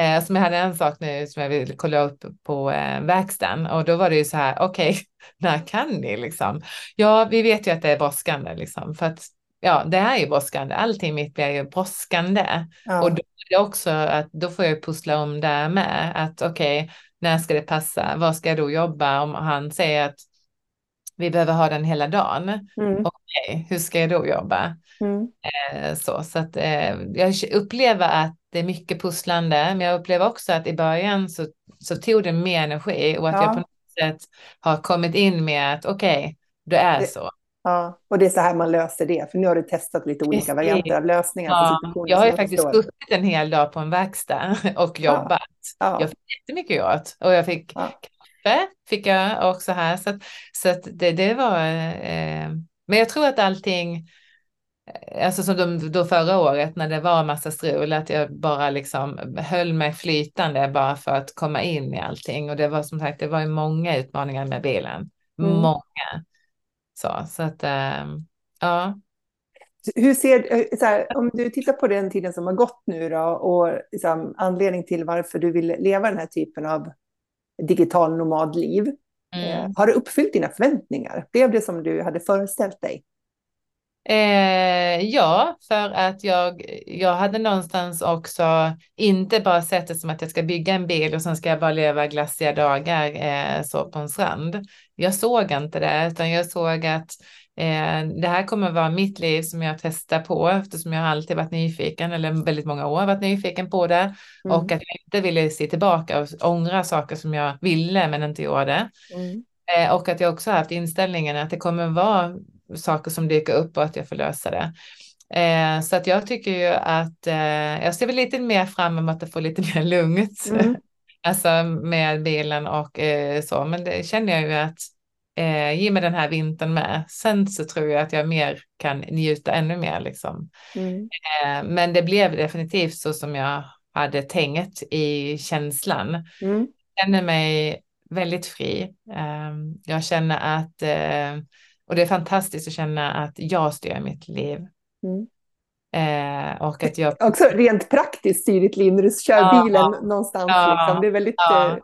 Eh, som jag hade en sak nu som jag vill kolla upp på eh, verkstaden och då var det ju så här, okej, när kan ni liksom? Ja, vi vet ju att det är brådskande liksom, för att ja, det är ju brådskande. Allting mitt blir ju brådskande Ja. och då är det också att då får jag pussla om där med att okej, när ska det passa? Var ska jag då jobba om han säger att vi behöver ha den hela dagen? Mm. Okej, hur ska jag då jobba? Mm. Eh, Så, så att, eh, jag upplever att det är mycket pusslande, men jag upplever också att i början så, så tog det mer energi och att Ja. jag på något sätt har kommit in med att okej, det är Det- så. Ja, och det är så här man löser det, för nu har du testat lite olika Precis. varianter av lösningar Ja, jag har ju faktiskt suttit en hel dag på en verkstad och jobbat. Ja. Jag fick jättemycket gjort och jag fick Ja. kaffe, fick jag också här. Så, att, så att det, det var, eh, men jag tror att allting, eh, alltså som de, då förra året när det var massa strul, att jag bara liksom höll mig flytande bara för att komma in i allting. Och det var som sagt, det var ju många utmaningar med bilen. Mm. Många. Så, så att, eh, ja. Hur ser, eh, så här, om du tittar på den tiden som har gått nu då och liksom, anledning till varför du vill leva den här typen av digital nomadliv. Mm. Eh, har det uppfyllt dina förväntningar? Blev det som du hade föreställt dig? Eh, ja, för att jag, jag hade någonstans också inte bara sett det som att jag ska bygga en bil och sen ska jag bara leva glassiga dagar eh, så på en strand. Jag såg inte det, utan jag såg att eh, det här kommer vara mitt liv som jag testar på eftersom jag alltid varit nyfiken, eller väldigt många år varit nyfiken på det. Mm. Och att jag inte ville se tillbaka och ångra saker som jag ville men inte gjorde. Mm. Eh, och att jag också haft inställningen att det kommer vara saker som dyker upp och att jag får lösa det. Eh, så att jag tycker ju att eh, jag ser väl lite mer fram emot att få lite mer lugnt. Mm. alltså med bilen och eh, så. Men det känner jag ju att eh, ge mig den här vintern med. Sen så tror jag att jag mer kan njuta ännu mer liksom. Mm. Eh, men det blev definitivt så som jag hade tänkt i känslan Mm. känner mig väldigt fri. Eh, Jag känner att, eh, och det är fantastiskt att känna att jag styr mitt liv. Mm. Eh, Och att jag, Också rent praktiskt styr ditt liv när du kör Ja. bilen någonstans. Ja. Liksom. Det är väldigt... Ja. eh,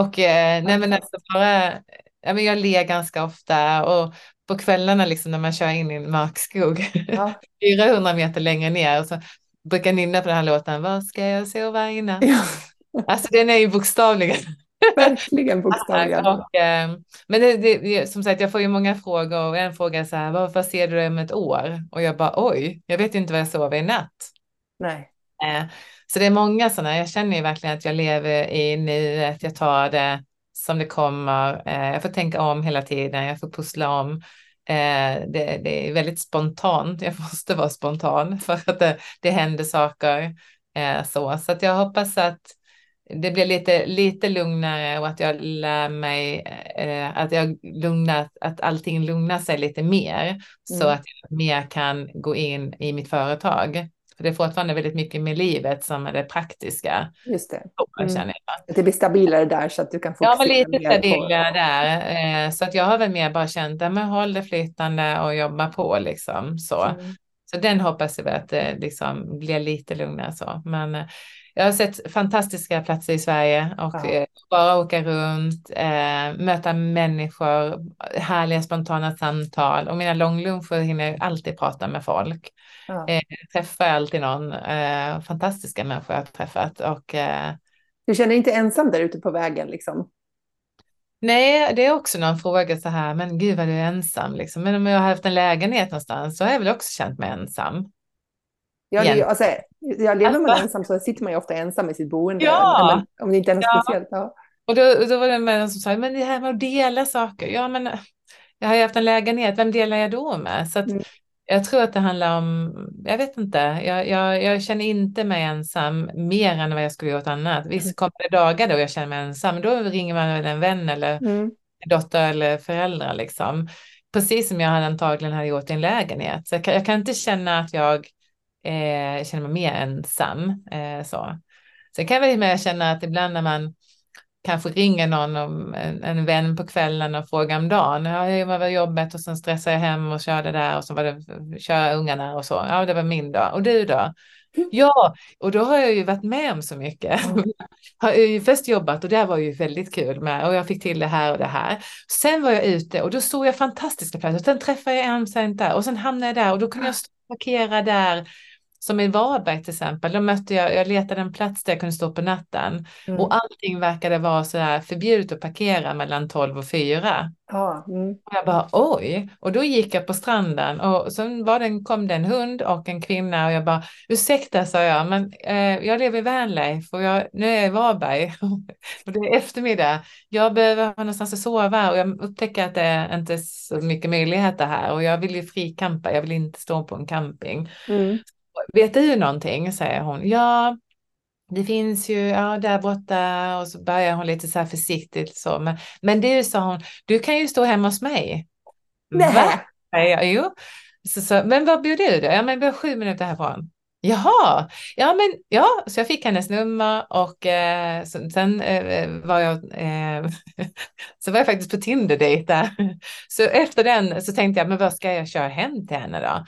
och eh, nej men alltså bara, ja men jag ler ganska ofta och på kvällarna liksom när man kör in i en mörk skog, ja. 400 meter längre ner och så brukar nynna på den här låten, var ska jag sova i natt? ja, Alltså den är ju bokstavligen verkligen bokstavligen. Och, eh, men det, det, som sagt, jag får ju många frågor och en fråga är så här, vad, vad ser du om ett år? Och jag bara, oj, jag vet ju inte vad jag sover i natt. Nej. Eh, så det är många sådana, jag känner ju verkligen att jag lever i nuet, jag tar det som det kommer, eh, jag får tänka om hela tiden, jag får pussla om. Eh, det, det är väldigt spontant, jag måste vara spontan för att det, det händer saker. Eh, så så att jag hoppas att det blir lite, lite lugnare och att jag lär mig eh, att jag lugnar, att allting lugnar sig lite mer så Mm. att jag mer kan gå in i mitt företag. För det är fortfarande väldigt mycket med livet som är det praktiska. Just det. Så Mm. jag. Det blir stabilare där så att du kan fokusera var lite mer på... stabilare där. Eh, så att jag har väl mer bara känt att håll det flytande och jobba på liksom. Så. Mm. Så den hoppas jag att det liksom blir lite lugnare så. Men eh, jag har sett fantastiska platser i Sverige och Ja. eh, bara åka runt, eh, möta människor, härliga spontana samtal och mina långluncher hinner jag alltid prata med folk. Ja. Eh, träffar alltid någon, eh, fantastiska människor jag har träffat och eh, Du känner inte ensam där ute på vägen liksom? Nej, det är också någon fråga så här, men gud vad du är ensam liksom. Men om jag har haft en lägenhet någonstans så har jag väl också känt mig ensam. Ja, Igen. alltså, ja, lever man Alltså. ensam så sitter man ju ofta ensam i sitt boende. Ja. Men, om det inte är något Ja. speciellt. Ja. Och då, då var det en som sa, men det här med att dela saker, ja men jag har ju haft en lägenhet, vem delar jag då med? Så att Mm. jag tror att det handlar om, jag vet inte, jag, jag, jag känner inte mig ensam mer än vad jag skulle gjort annat. Mm. Visst kommer det dagar då jag känner mig ensam, då ringer man väl en vän eller Mm. dotter eller föräldrar liksom. Precis som jag antagligen hade gjort i en lägenhet. Så jag kan, jag kan inte känna att jag eh, känner mig mer ensam. Eh, så. Sen kan jag väl med känna att ibland när man kanske ringer någon, om en, en vän på kvällen och frågar om dagen. Ja, det var jobbet och sen stressade jag hem och körde där och så var det köra ungarna och så. Ja, det var min dag. Och du då? Ja, och då har jag ju varit med om så mycket. Mm. har ju först jobbat och det var ju väldigt kul med och jag fick till det här och det här. Sen var jag ute och då såg jag fantastiska platser. Sen träffade jag en center och sen hamnade jag där och då kunde jag parkera där som i Varberg till exempel, då mötte jag, jag letade en plats där jag kunde stå på natten mm. och allting verkade vara så här förbjudet att parkera mellan 12 och 4. Ja, mm. Och jag bara oj, och då gick jag på stranden och sen var det, kom det en hund och en kvinna och jag bara ursäkta sa jag, men eh, jag lever i Vanlife och jag, nu är jag i Varberg och det är eftermiddag. Jag behöver ha någonstans att sova och jag upptäcker att det inte är så mycket möjligheter här och jag vill ju frikampa, jag vill inte stå på en camping. Mm vet du någonting? säger hon. Ja, det finns ju, ja, där borta och så börjar hon lite så här försiktigt så. Men, men du, sa hon, du kan ju stå hemma hos mig. Nej. Va? Ja, jo. Så, så, men var bor du då? Ja, men jag bor sju minuter härifrån. Jaha, ja men ja, så jag fick hennes nummer och eh, så, sen eh, var jag eh, så var jag faktiskt på Tinder-dejt där. Så efter den så tänkte jag, men vad ska jag köra hem till henne då?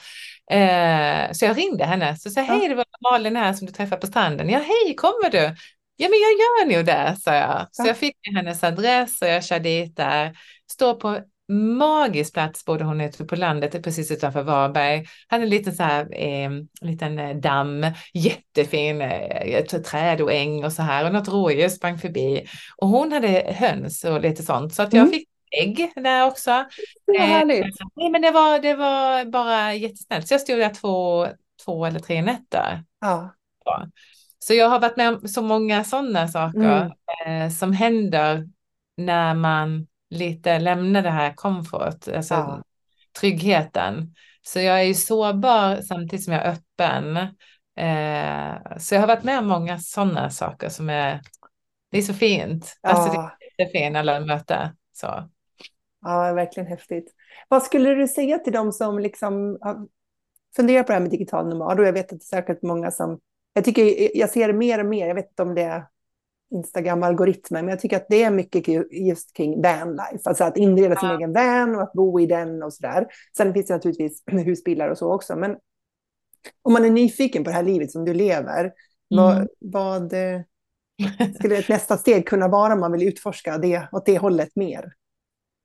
Eh, så jag ringde henne så sa hej, det var Malin här som du träffade på stranden. Ja, hej, kommer du? Ja, men jag gör nog det, sa jag. Så jag fick hennes adress och jag körde dit där. Står på magisk plats bodde hon ute på landet precis utanför Varberg. Hade en liten så här, eh, liten damm, jättefin eh, träd och äng och så här och något rådjur sprang förbi. Och hon hade höns och lite sånt så att jag mm. fick ägg där också. Det var härligt. Eh, nej, men det var, det var bara jättesnällt. Så jag stod där två, två eller tre nätter. Ja. ja. Så jag har varit med om så många sådana saker mm. eh, som händer när man lite lämnar det här comfort, alltså ja. tryggheten. Så jag är ju sårbar samtidigt som jag är öppen. Eh, så jag har varit med om många sådana saker som är, det är så fint. Ja. Alltså det är fint alla möten. Så. Ja, verkligen häftigt. Vad skulle du säga till dem som liksom funderar på det här med digital nomad? Och jag vet att det är säkert många som... Jag, tycker, jag ser mer och mer, jag vet inte om det är Instagram-algoritmer, men jag tycker att det är mycket just kring vanlife, alltså att inreda sin egen van och att bo i den och sådär. Sen finns det naturligtvis husbilar och så också, men om man är nyfiken på det här livet som du lever, mm. vad, vad eh, skulle ett nästa steg kunna vara om man vill utforska det åt det hållet mer?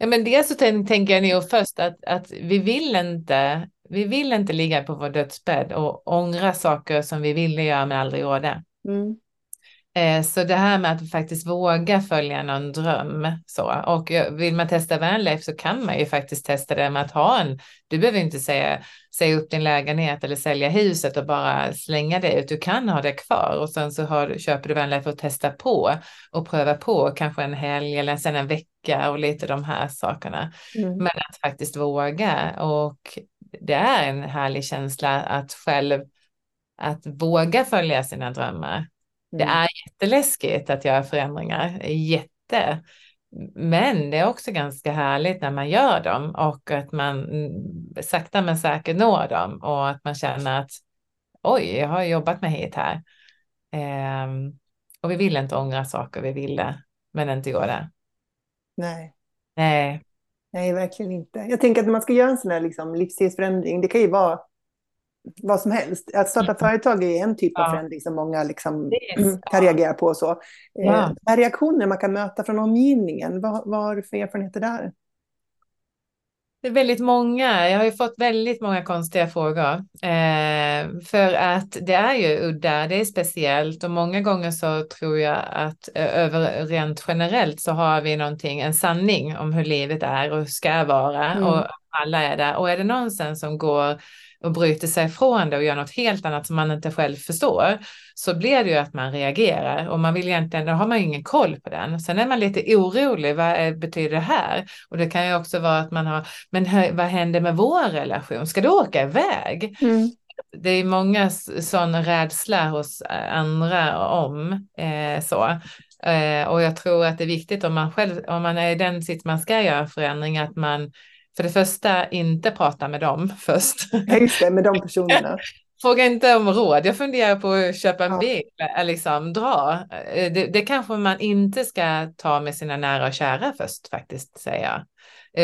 Ja, men dels så tänker jag nog först att, att vi vill inte vi vill inte ligga på vår dödsbädd och ångra saker som vi ville göra men aldrig gjorde. Mm. Eh, så det här med att faktiskt våga följa någon dröm så och vill man testa vanlife så kan man ju faktiskt testa det med att ha en. Du behöver inte säga, säga upp din lägenhet eller sälja huset och bara slänga det ut. Du kan ha det kvar och sen så har, köper du vanlife och testa på och pröva på kanske en helg eller sen en vecka och lite de här sakerna. Mm. Men att faktiskt våga och det är en härlig känsla att själv att våga följa sina drömmar det mm. är jätteläskigt att göra förändringar, jätte. Men det är också ganska härligt när man gör dem och att man sakta men säkert når dem och att man känner att oj, jag har jobbat mig hit här. Um, och vi vill inte ångra saker vi ville, men inte göra det. Nej. Nej. Nej, verkligen inte. Jag tänker att när man ska göra en sån här liksom, livsstilsförändring, det kan ju vara vad som helst. Att starta mm. företag är en typ av förändring som många liksom kan reagera på. Så. Eh, ja. Eh, reaktioner man kan möta från omgivningen, vad, vad har du för erfarenheter där? Det är väldigt många. Jag har ju fått väldigt många konstiga frågor. Eh, för att det är ju udda, det är speciellt och många gånger så tror jag att eh, över rent generellt så har vi någonting, en sanning om hur livet är och ska vara mm. och alla är där. Och är det någon sen som går och bryter sig ifrån det och gör något helt annat som man inte själv förstår så blir det ju att man reagerar och man vill egentligen, då har man ju ingen koll på den. Sen är man lite orolig, vad betyder det här? Och det kan ju också vara att man har, men vad händer med vår relation? Ska du åka iväg? Mm. Det är många sån rädsla hos andra om eh, så. Eh, och jag tror att det är viktigt om man själv, om man är i den sitt man ska göra förändring, att man för det första inte prata med dem först. Ja, just det, med de personerna. fråga inte om råd. Jag funderar på att köpa en Ja. bil, eller liksom dra. Eh, Det, det kanske man inte ska ta med sina nära och kära först faktiskt, säger jag.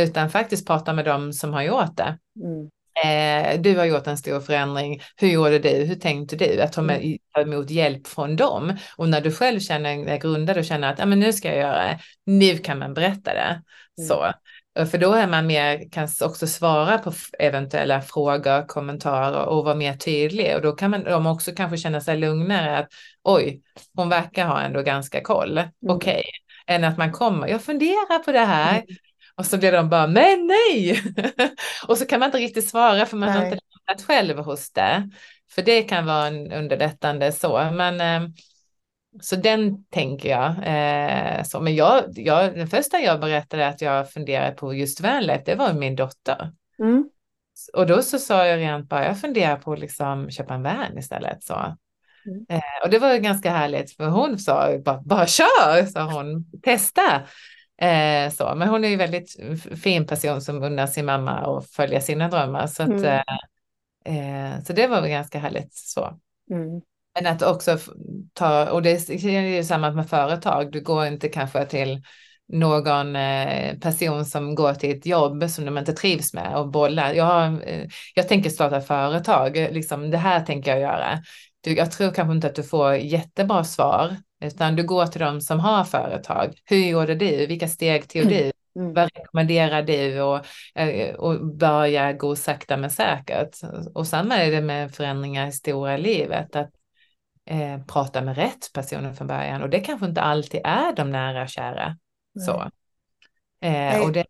Utan faktiskt prata med dem som har gjort det. Mm. Eh, du har gjort en stor förändring. Hur gjorde du? Hur tänkte du? Att ta, med, ta emot hjälp från dem. Och när du själv känner dig grundad och känner att ah, men nu ska jag göra det. Nu kan man berätta det. Mm. Så. För då är man mer, kan också svara på eventuella frågor, kommentarer och vara mer tydlig. Och då kan man de också kanske känna sig lugnare att oj, hon verkar ha ändå ganska koll. Okej, än att man kommer, jag funderar på det här. Mm. Och så blir de bara, men nej! och så kan man inte riktigt svara för man har Nej. inte landat själv hos det. För det kan vara en underlättande så. Men, eh, så den tänker jag. Eh, så. Men jag, jag, den första jag berättade att jag funderade på just vanligt, det var min dotter. Mm. Och då så sa jag rent bara, jag funderar på att liksom köpa en van istället. Så. Mm. Eh, och det var ju ganska härligt för hon sa bara, bara kör, sa hon, testa. Eh, så. Men hon är ju väldigt fin person som unnar sin mamma och följer sina drömmar. Så, att, Mm. eh, eh, så det var väl ganska härligt så. Mm. Men att också ta, och det är ju samma med företag, du går inte kanske till någon eh, person som går till ett jobb som de inte trivs med och bollar. Jag, eh, jag tänker starta företag, liksom, det här tänker jag göra. Du, jag tror kanske inte att du får jättebra svar, utan du går till de som har företag. Hur gjorde du? Vilka steg tog du? Mm. Vad rekommenderar du? Och, eh, och börja gå sakta men säkert. Och samma är det med förändringar i stora livet. Att eh, prata med rätt personer från början. Och det kanske inte alltid är de nära och kära. Så. Eh, och det,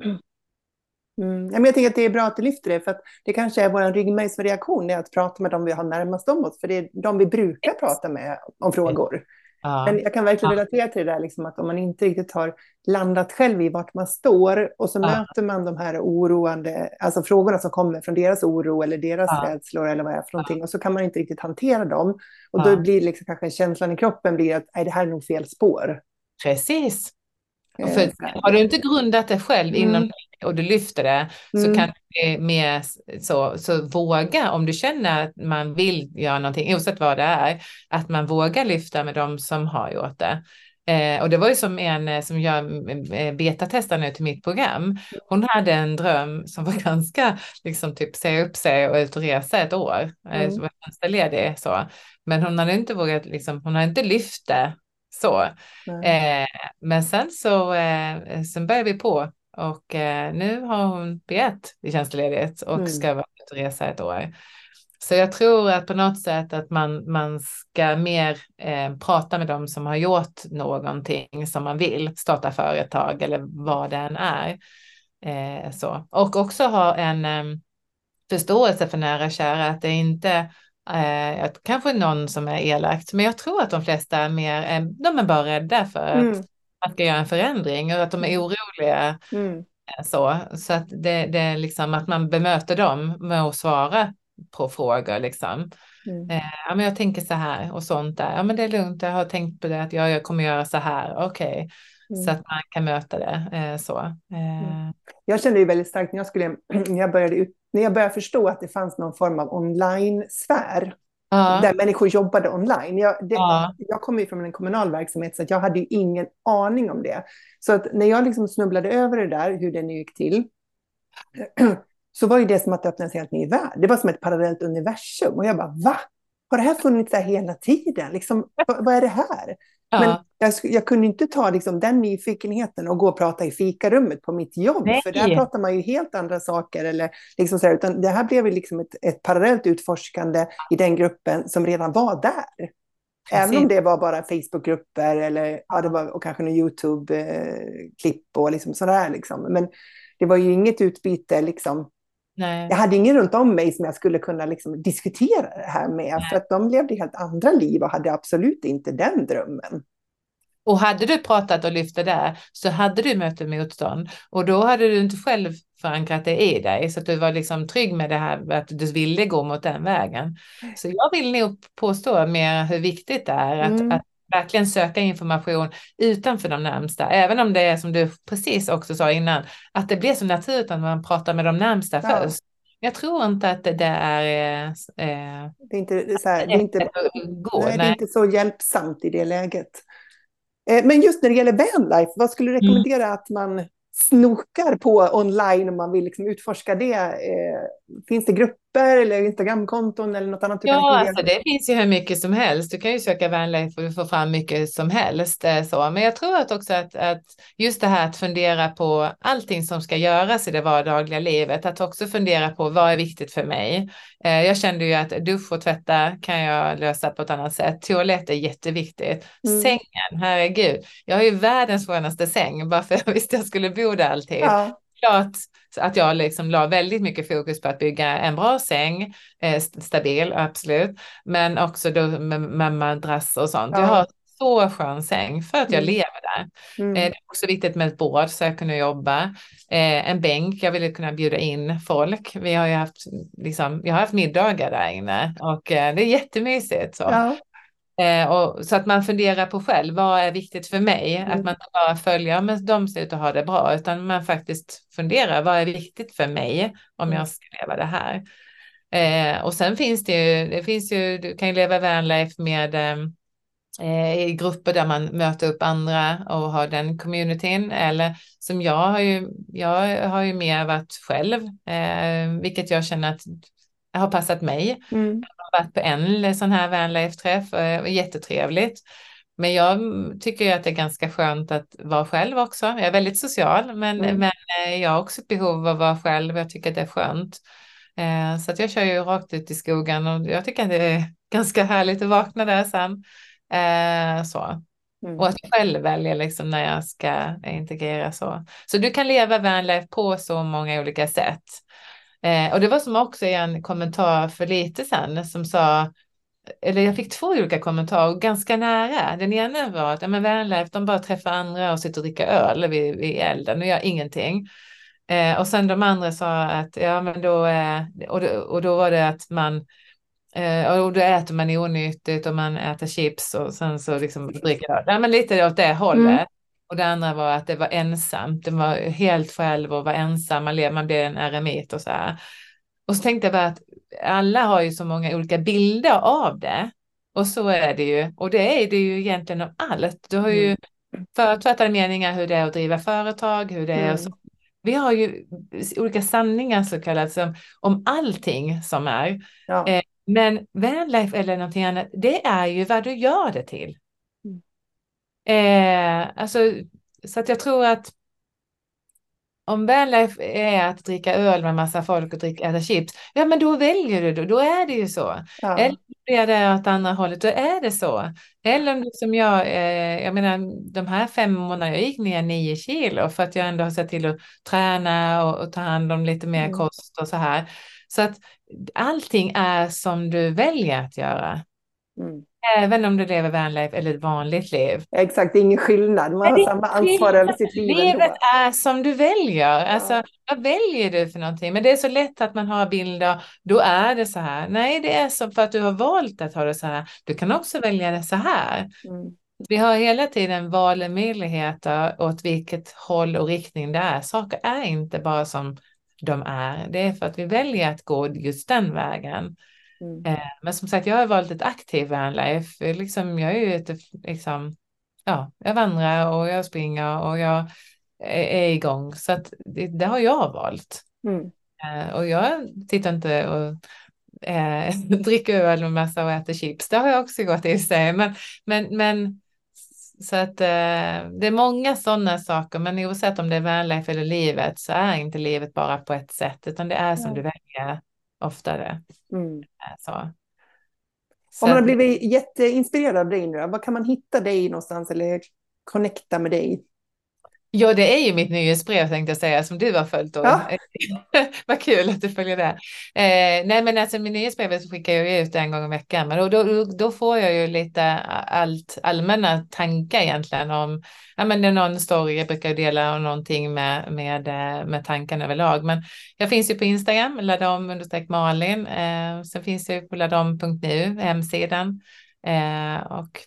Mm. Ja, men jag tänker att det är bra att du lyfter det, för att det kanske är vår ryggmärgsreaktion, är att prata med dem vi har närmast om oss, för det är de vi brukar prata med om frågor. Ja, Men jag kan verkligen relatera till det där, liksom att om man inte riktigt har landat själv i vart man står och så Ja. möter man de här oroande, alltså frågorna som kommer från deras oro eller deras Ja. rädslor eller vad det är för någonting och så kan man inte riktigt hantera dem. Och då blir liksom kanske känslan i kroppen blir att nej, det här är nog fel spår. precis. Eh, För här. har du inte grundat det själv inom Mm. Och du lyfter det så Mm. kan det mer så, så våga om du känner att man vill göra någonting, oavsett vad det är, att man vågar lyfta med de som har gjort det. Eh, och det var ju som en eh, som jag eh, betatestar nu till mitt program. Hon hade en dröm som var ganska, liksom typ säga upp sig och ut och resa ett år. Eh, Mm. så var tjänstledig så. Men hon hade inte vågat, liksom, hon hade inte lyft det så. Nej. Eh, men sen så eh, sen började vi på och eh, nu har hon begärt i tjänstledighet och Mm. ska vara ute och resa ett år. Så jag tror att på något sätt att man, man ska mer eh, prata med dem som har gjort någonting som man vill, starta företag eller vad det än är. Eh, så. Och också ha en eh, förståelse för nära och kära, att det inte Eh, att kanske någon som är elakt, men jag tror att de flesta är mer, eh, de är bara rädda för att Mm. Man ska göra en förändring och att de är oroliga. Mm. eh, Så, så att det, det är liksom att man bemöter dem med att svara på frågor liksom. Mm. Eh, ja, men jag tänker så här och sånt där. Ja, men det är lugnt. Jag har tänkt på det att jag, jag kommer göra så här. Okej, Mm. så att man kan möta det eh, så. Eh, Jag kände ju väldigt starkt när jag, skulle, när jag, började, ut- när jag började förstå att det fanns någon form av online-sfär ja, där människor jobbade online. Jag, det, ja, jag kommer ju från en kommunal verksamhet så jag hade ingen aning om det. Så att när jag liksom snubblade över det där, hur det nu gick till, så var ju det som att det öppnades en helt ny värld. Det var som ett parallellt universum. Och jag bara, va? Har det här funnits där hela tiden? Liksom, vad, vad är det här? Men ja. jag, jag kunde inte ta liksom, den nyfikenheten och gå och prata i fikarummet på mitt jobb. Nej. För där pratar man ju helt andra saker. Eller, liksom så här, utan det här blev liksom ett, ett parallellt utforskande i den gruppen som redan var där. Även om det var bara Facebookgrupper eller ja, det var, och kanske någon YouTube-klipp och liksom sådär. Liksom. Men det var ju inget utbyte. Liksom. Nej. Jag hade ingen runt om mig som jag skulle kunna liksom, diskutera det här med. För att de levde helt andra liv och hade absolut inte den drömmen. Och hade du pratat och lyft det där så hade du mött motstånd och då hade du inte själv förankrat det i dig så att du var liksom trygg med det här att du ville gå mot den vägen. Så jag vill nog påstå mer hur viktigt det är att, Mm. att verkligen söka information utanför de närmsta, även om det är som du precis också sa innan, att det blir så naturligt att man pratar med de närmsta Ja. först. jag tror inte att det är... Eh, det är inte, det är så här, det är inte, gå, nej, nej. är inte så hjälpsamt i det läget. Eh, men just när det gäller vanlife, vad skulle du mm. rekommendera mm. att man snokar på online om man vill liksom utforska det? Eh, finns det grupper eller Instagramkonton eller något annat? ja, alltså det finns ju hur mycket som helst. Du kan ju söka vänlife och få fram mycket som helst. Eh, så. Men jag tror att också att, att just det här att fundera på allting som ska göras i det vardagliga livet, att också fundera på vad är viktigt för mig? Eh, jag kände ju att dusch och tvätta kan jag lösa på ett annat sätt. Toalett är jätteviktigt. Mm. Sängen, herregud. Jag har ju världens skönaste säng bara för jag visste jag skulle bo där alltid. Ja. Klart att jag liksom la väldigt mycket fokus på att bygga en bra säng, eh, stabil, absolut, men också då med, med madrass och sånt. Ja. Jag har så skön säng för att jag mm. lever där. Mm. Eh, det är också viktigt med ett bord så jag kunde jobba. Eh, en bänk, jag ville kunna bjuda in folk. Vi har ju haft, liksom, jag har haft middagar där inne och eh, det är jättemysigt. Så. Ja. Eh, och, så att man funderar på själv, vad är viktigt för mig? Mm. Att man inte bara följer, men de ser ut att ha det bra, utan man faktiskt funderar, vad är viktigt för mig om mm. jag ska leva det här? Eh, och sen finns det ju, det finns ju, du kan ju leva vanlife med eh, i grupper där man möter upp andra och har den communityn. Eller som jag har ju, jag har ju mer varit själv, eh, vilket jag känner att har passat mig. Mm varit på en sån här vanlife-träff, eh, jättetrevligt. Men jag tycker ju att det är ganska skönt att vara själv också. Jag är väldigt social, men, mm. men eh, jag har också ett behov av att vara själv. Jag tycker att det är skönt. Eh, så att jag kör ju rakt ut i skogen och jag tycker att det är ganska härligt att vakna där sen. Så. Mm. Och att jag själv väljer liksom när jag ska integrera så. Så du kan leva vanlife på så många olika sätt. Eh, och det var som också en kommentar för lite sedan som sa, eller jag fick två olika kommentarer ganska nära. Den ena var att ja, men Vanlife, de bara träffar andra och sitter och dricker öl vid, vid elden och gör ingenting. Eh, och sen de andra sa att ja, men då, eh, och, då, och då var det att man Eh, och då äter man onyttigt och man äter chips och sen så liksom dricker öl. Ja, men lite åt det hållet. Mm. Och det andra var att det var ensamt. Det var helt själv och var ensam. Man, man blev en eremit och så här. Och så tänkte jag bara att alla har ju så många olika bilder av det. Och så är det ju. Och det är det ju egentligen om allt. Du har ju mm. förutfattade meningar hur det är att driva företag, hur det är. Mm. Så. Vi har ju olika sanningar så kallat som, om allting som är. Ja. Eh, men vanlife eller någonting annat, det är ju vad du gör det till. Eh, alltså, så att jag tror att om vanlife är att dricka öl med massa folk och dricka, äta chips, ja men då väljer du, då, då är det ju så. Ja. Eller är det åt andra hållet, då är det så. Eller om du som jag, eh, jag menar de här fem månaderna, jag gick ner nio kilo för att jag ändå har sett till att träna och, och ta hand om lite mer mm. kost och så här. Så att allting är som du väljer att göra. Mm. Även om du lever vanlife eller ett vanligt liv. Exakt, det är ingen skillnad. Man har samma ansvar över sitt liv. Livet ändå. är som du väljer. Alltså, ja. Vad väljer du för någonting? Men det är så lätt att man har bilder. Då är det så här. Nej, det är så för att du har valt att ha det så här. Du kan också välja det så här. Mm. Vi har hela tiden valmöjligheter åt vilket håll och riktning det är. Saker är inte bara som de är. Det är för att vi väljer att gå just den vägen. Mm. Eh, men som sagt, jag har valt ett aktivt vanlife. Liksom, jag är ju ett, liksom, ja, jag vandrar och jag springer och jag är, igång. Så att det, det har jag valt. Mm. Eh, och jag tittar inte och eh, dricker öl med massa och äter chips. Det har jag också gått i sig. Men, men, men så att eh, det är många sådana saker, men oavsett om det är vanlife eller livet så är inte livet bara på ett sätt, utan det är som ja. du väljer oftare. Mm. Eh, så. Så. Om man har blivit jätteinspirerad av dig nu, var kan man hitta dig någonstans eller connecta med dig? Ja, det är ju mitt nyhetsbrev tänkte jag säga som du har följt. Ja. Vad kul att du följer det. Eh, nej, men alltså min nyhetsbrev skickar jag ut en gång i veckan, men då, då, då får jag ju lite allt allmänna tankar egentligen om, ja men det är någon story jag brukar dela och någonting med, med, eh, med tanken överlag. Men jag finns ju på Instagram, ladom understreck Malin. Eh, sen finns jag på ladom.nu, hemsidan. Eh, och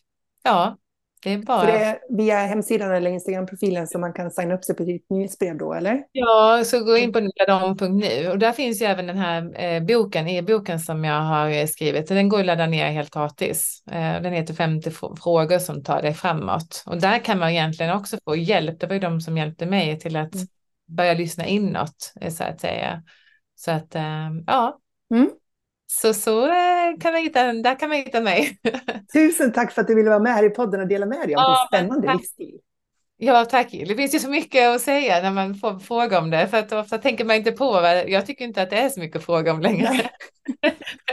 ja, Det är bara... Så det är via hemsidan eller Instagram-profilen som man kan signa upp sig på ditt nyhetsbrev då, eller? Ja, så gå in på ladom.nu och där finns ju även den här eh, boken, e-boken som jag har eh, skrivit. Den går att ladda ner helt gratis. Eh, den heter 50 frågor som tar dig framåt. Och där kan man egentligen också få hjälp. Det var ju de som hjälpte mig till att mm. börja lyssna inåt, eh, så att säga. Så att, eh, ja. Mm. Så, så eh, kan man hitta, där kan man hitta mig. Tusen tack för att du ville vara med här i podden och dela med dig av ja, din spännande livsstil. Ja, tack. Det finns ju så mycket att säga när man får fråga om det. För att ofta tänker man inte på, jag tycker inte att det är så mycket att fråga om längre.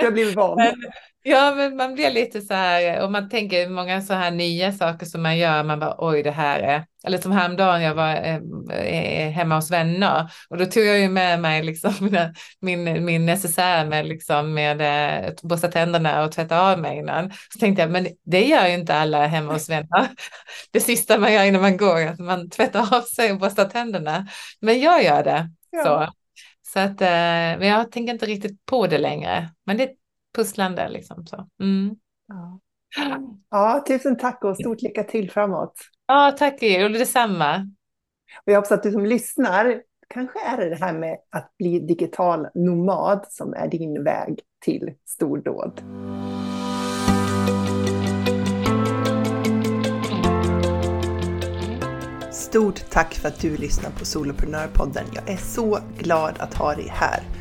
Jag blivit van. Men, Ja, men man blir lite så här, och man tänker många så här nya saker som man gör, man bara oj det här är, eller som häromdagen jag var eh, eh hemma hos vänner och då tog jag ju med mig liksom min, min necessär med liksom med eh, borsta tänderna och tvätta av mig innan. Så tänkte jag, men det gör ju inte alla hemma hos vänner. Det sista man gör innan man går, att man tvättar av sig och borstar tänderna. Men jag gör det. Ja. Så. Så att, eh, men jag tänker inte riktigt på det längre. Men det pusslande liksom. Så. Mm. Ja. ja, tusen tack och stort lycka till framåt. Ja, tack och detsamma. Och jag hoppas att du som lyssnar, kanske är det det här med att bli digital nomad som är din väg till stordåd. Stort tack för att du lyssnar på Soloprenörpodden. Jag är så glad att ha dig här.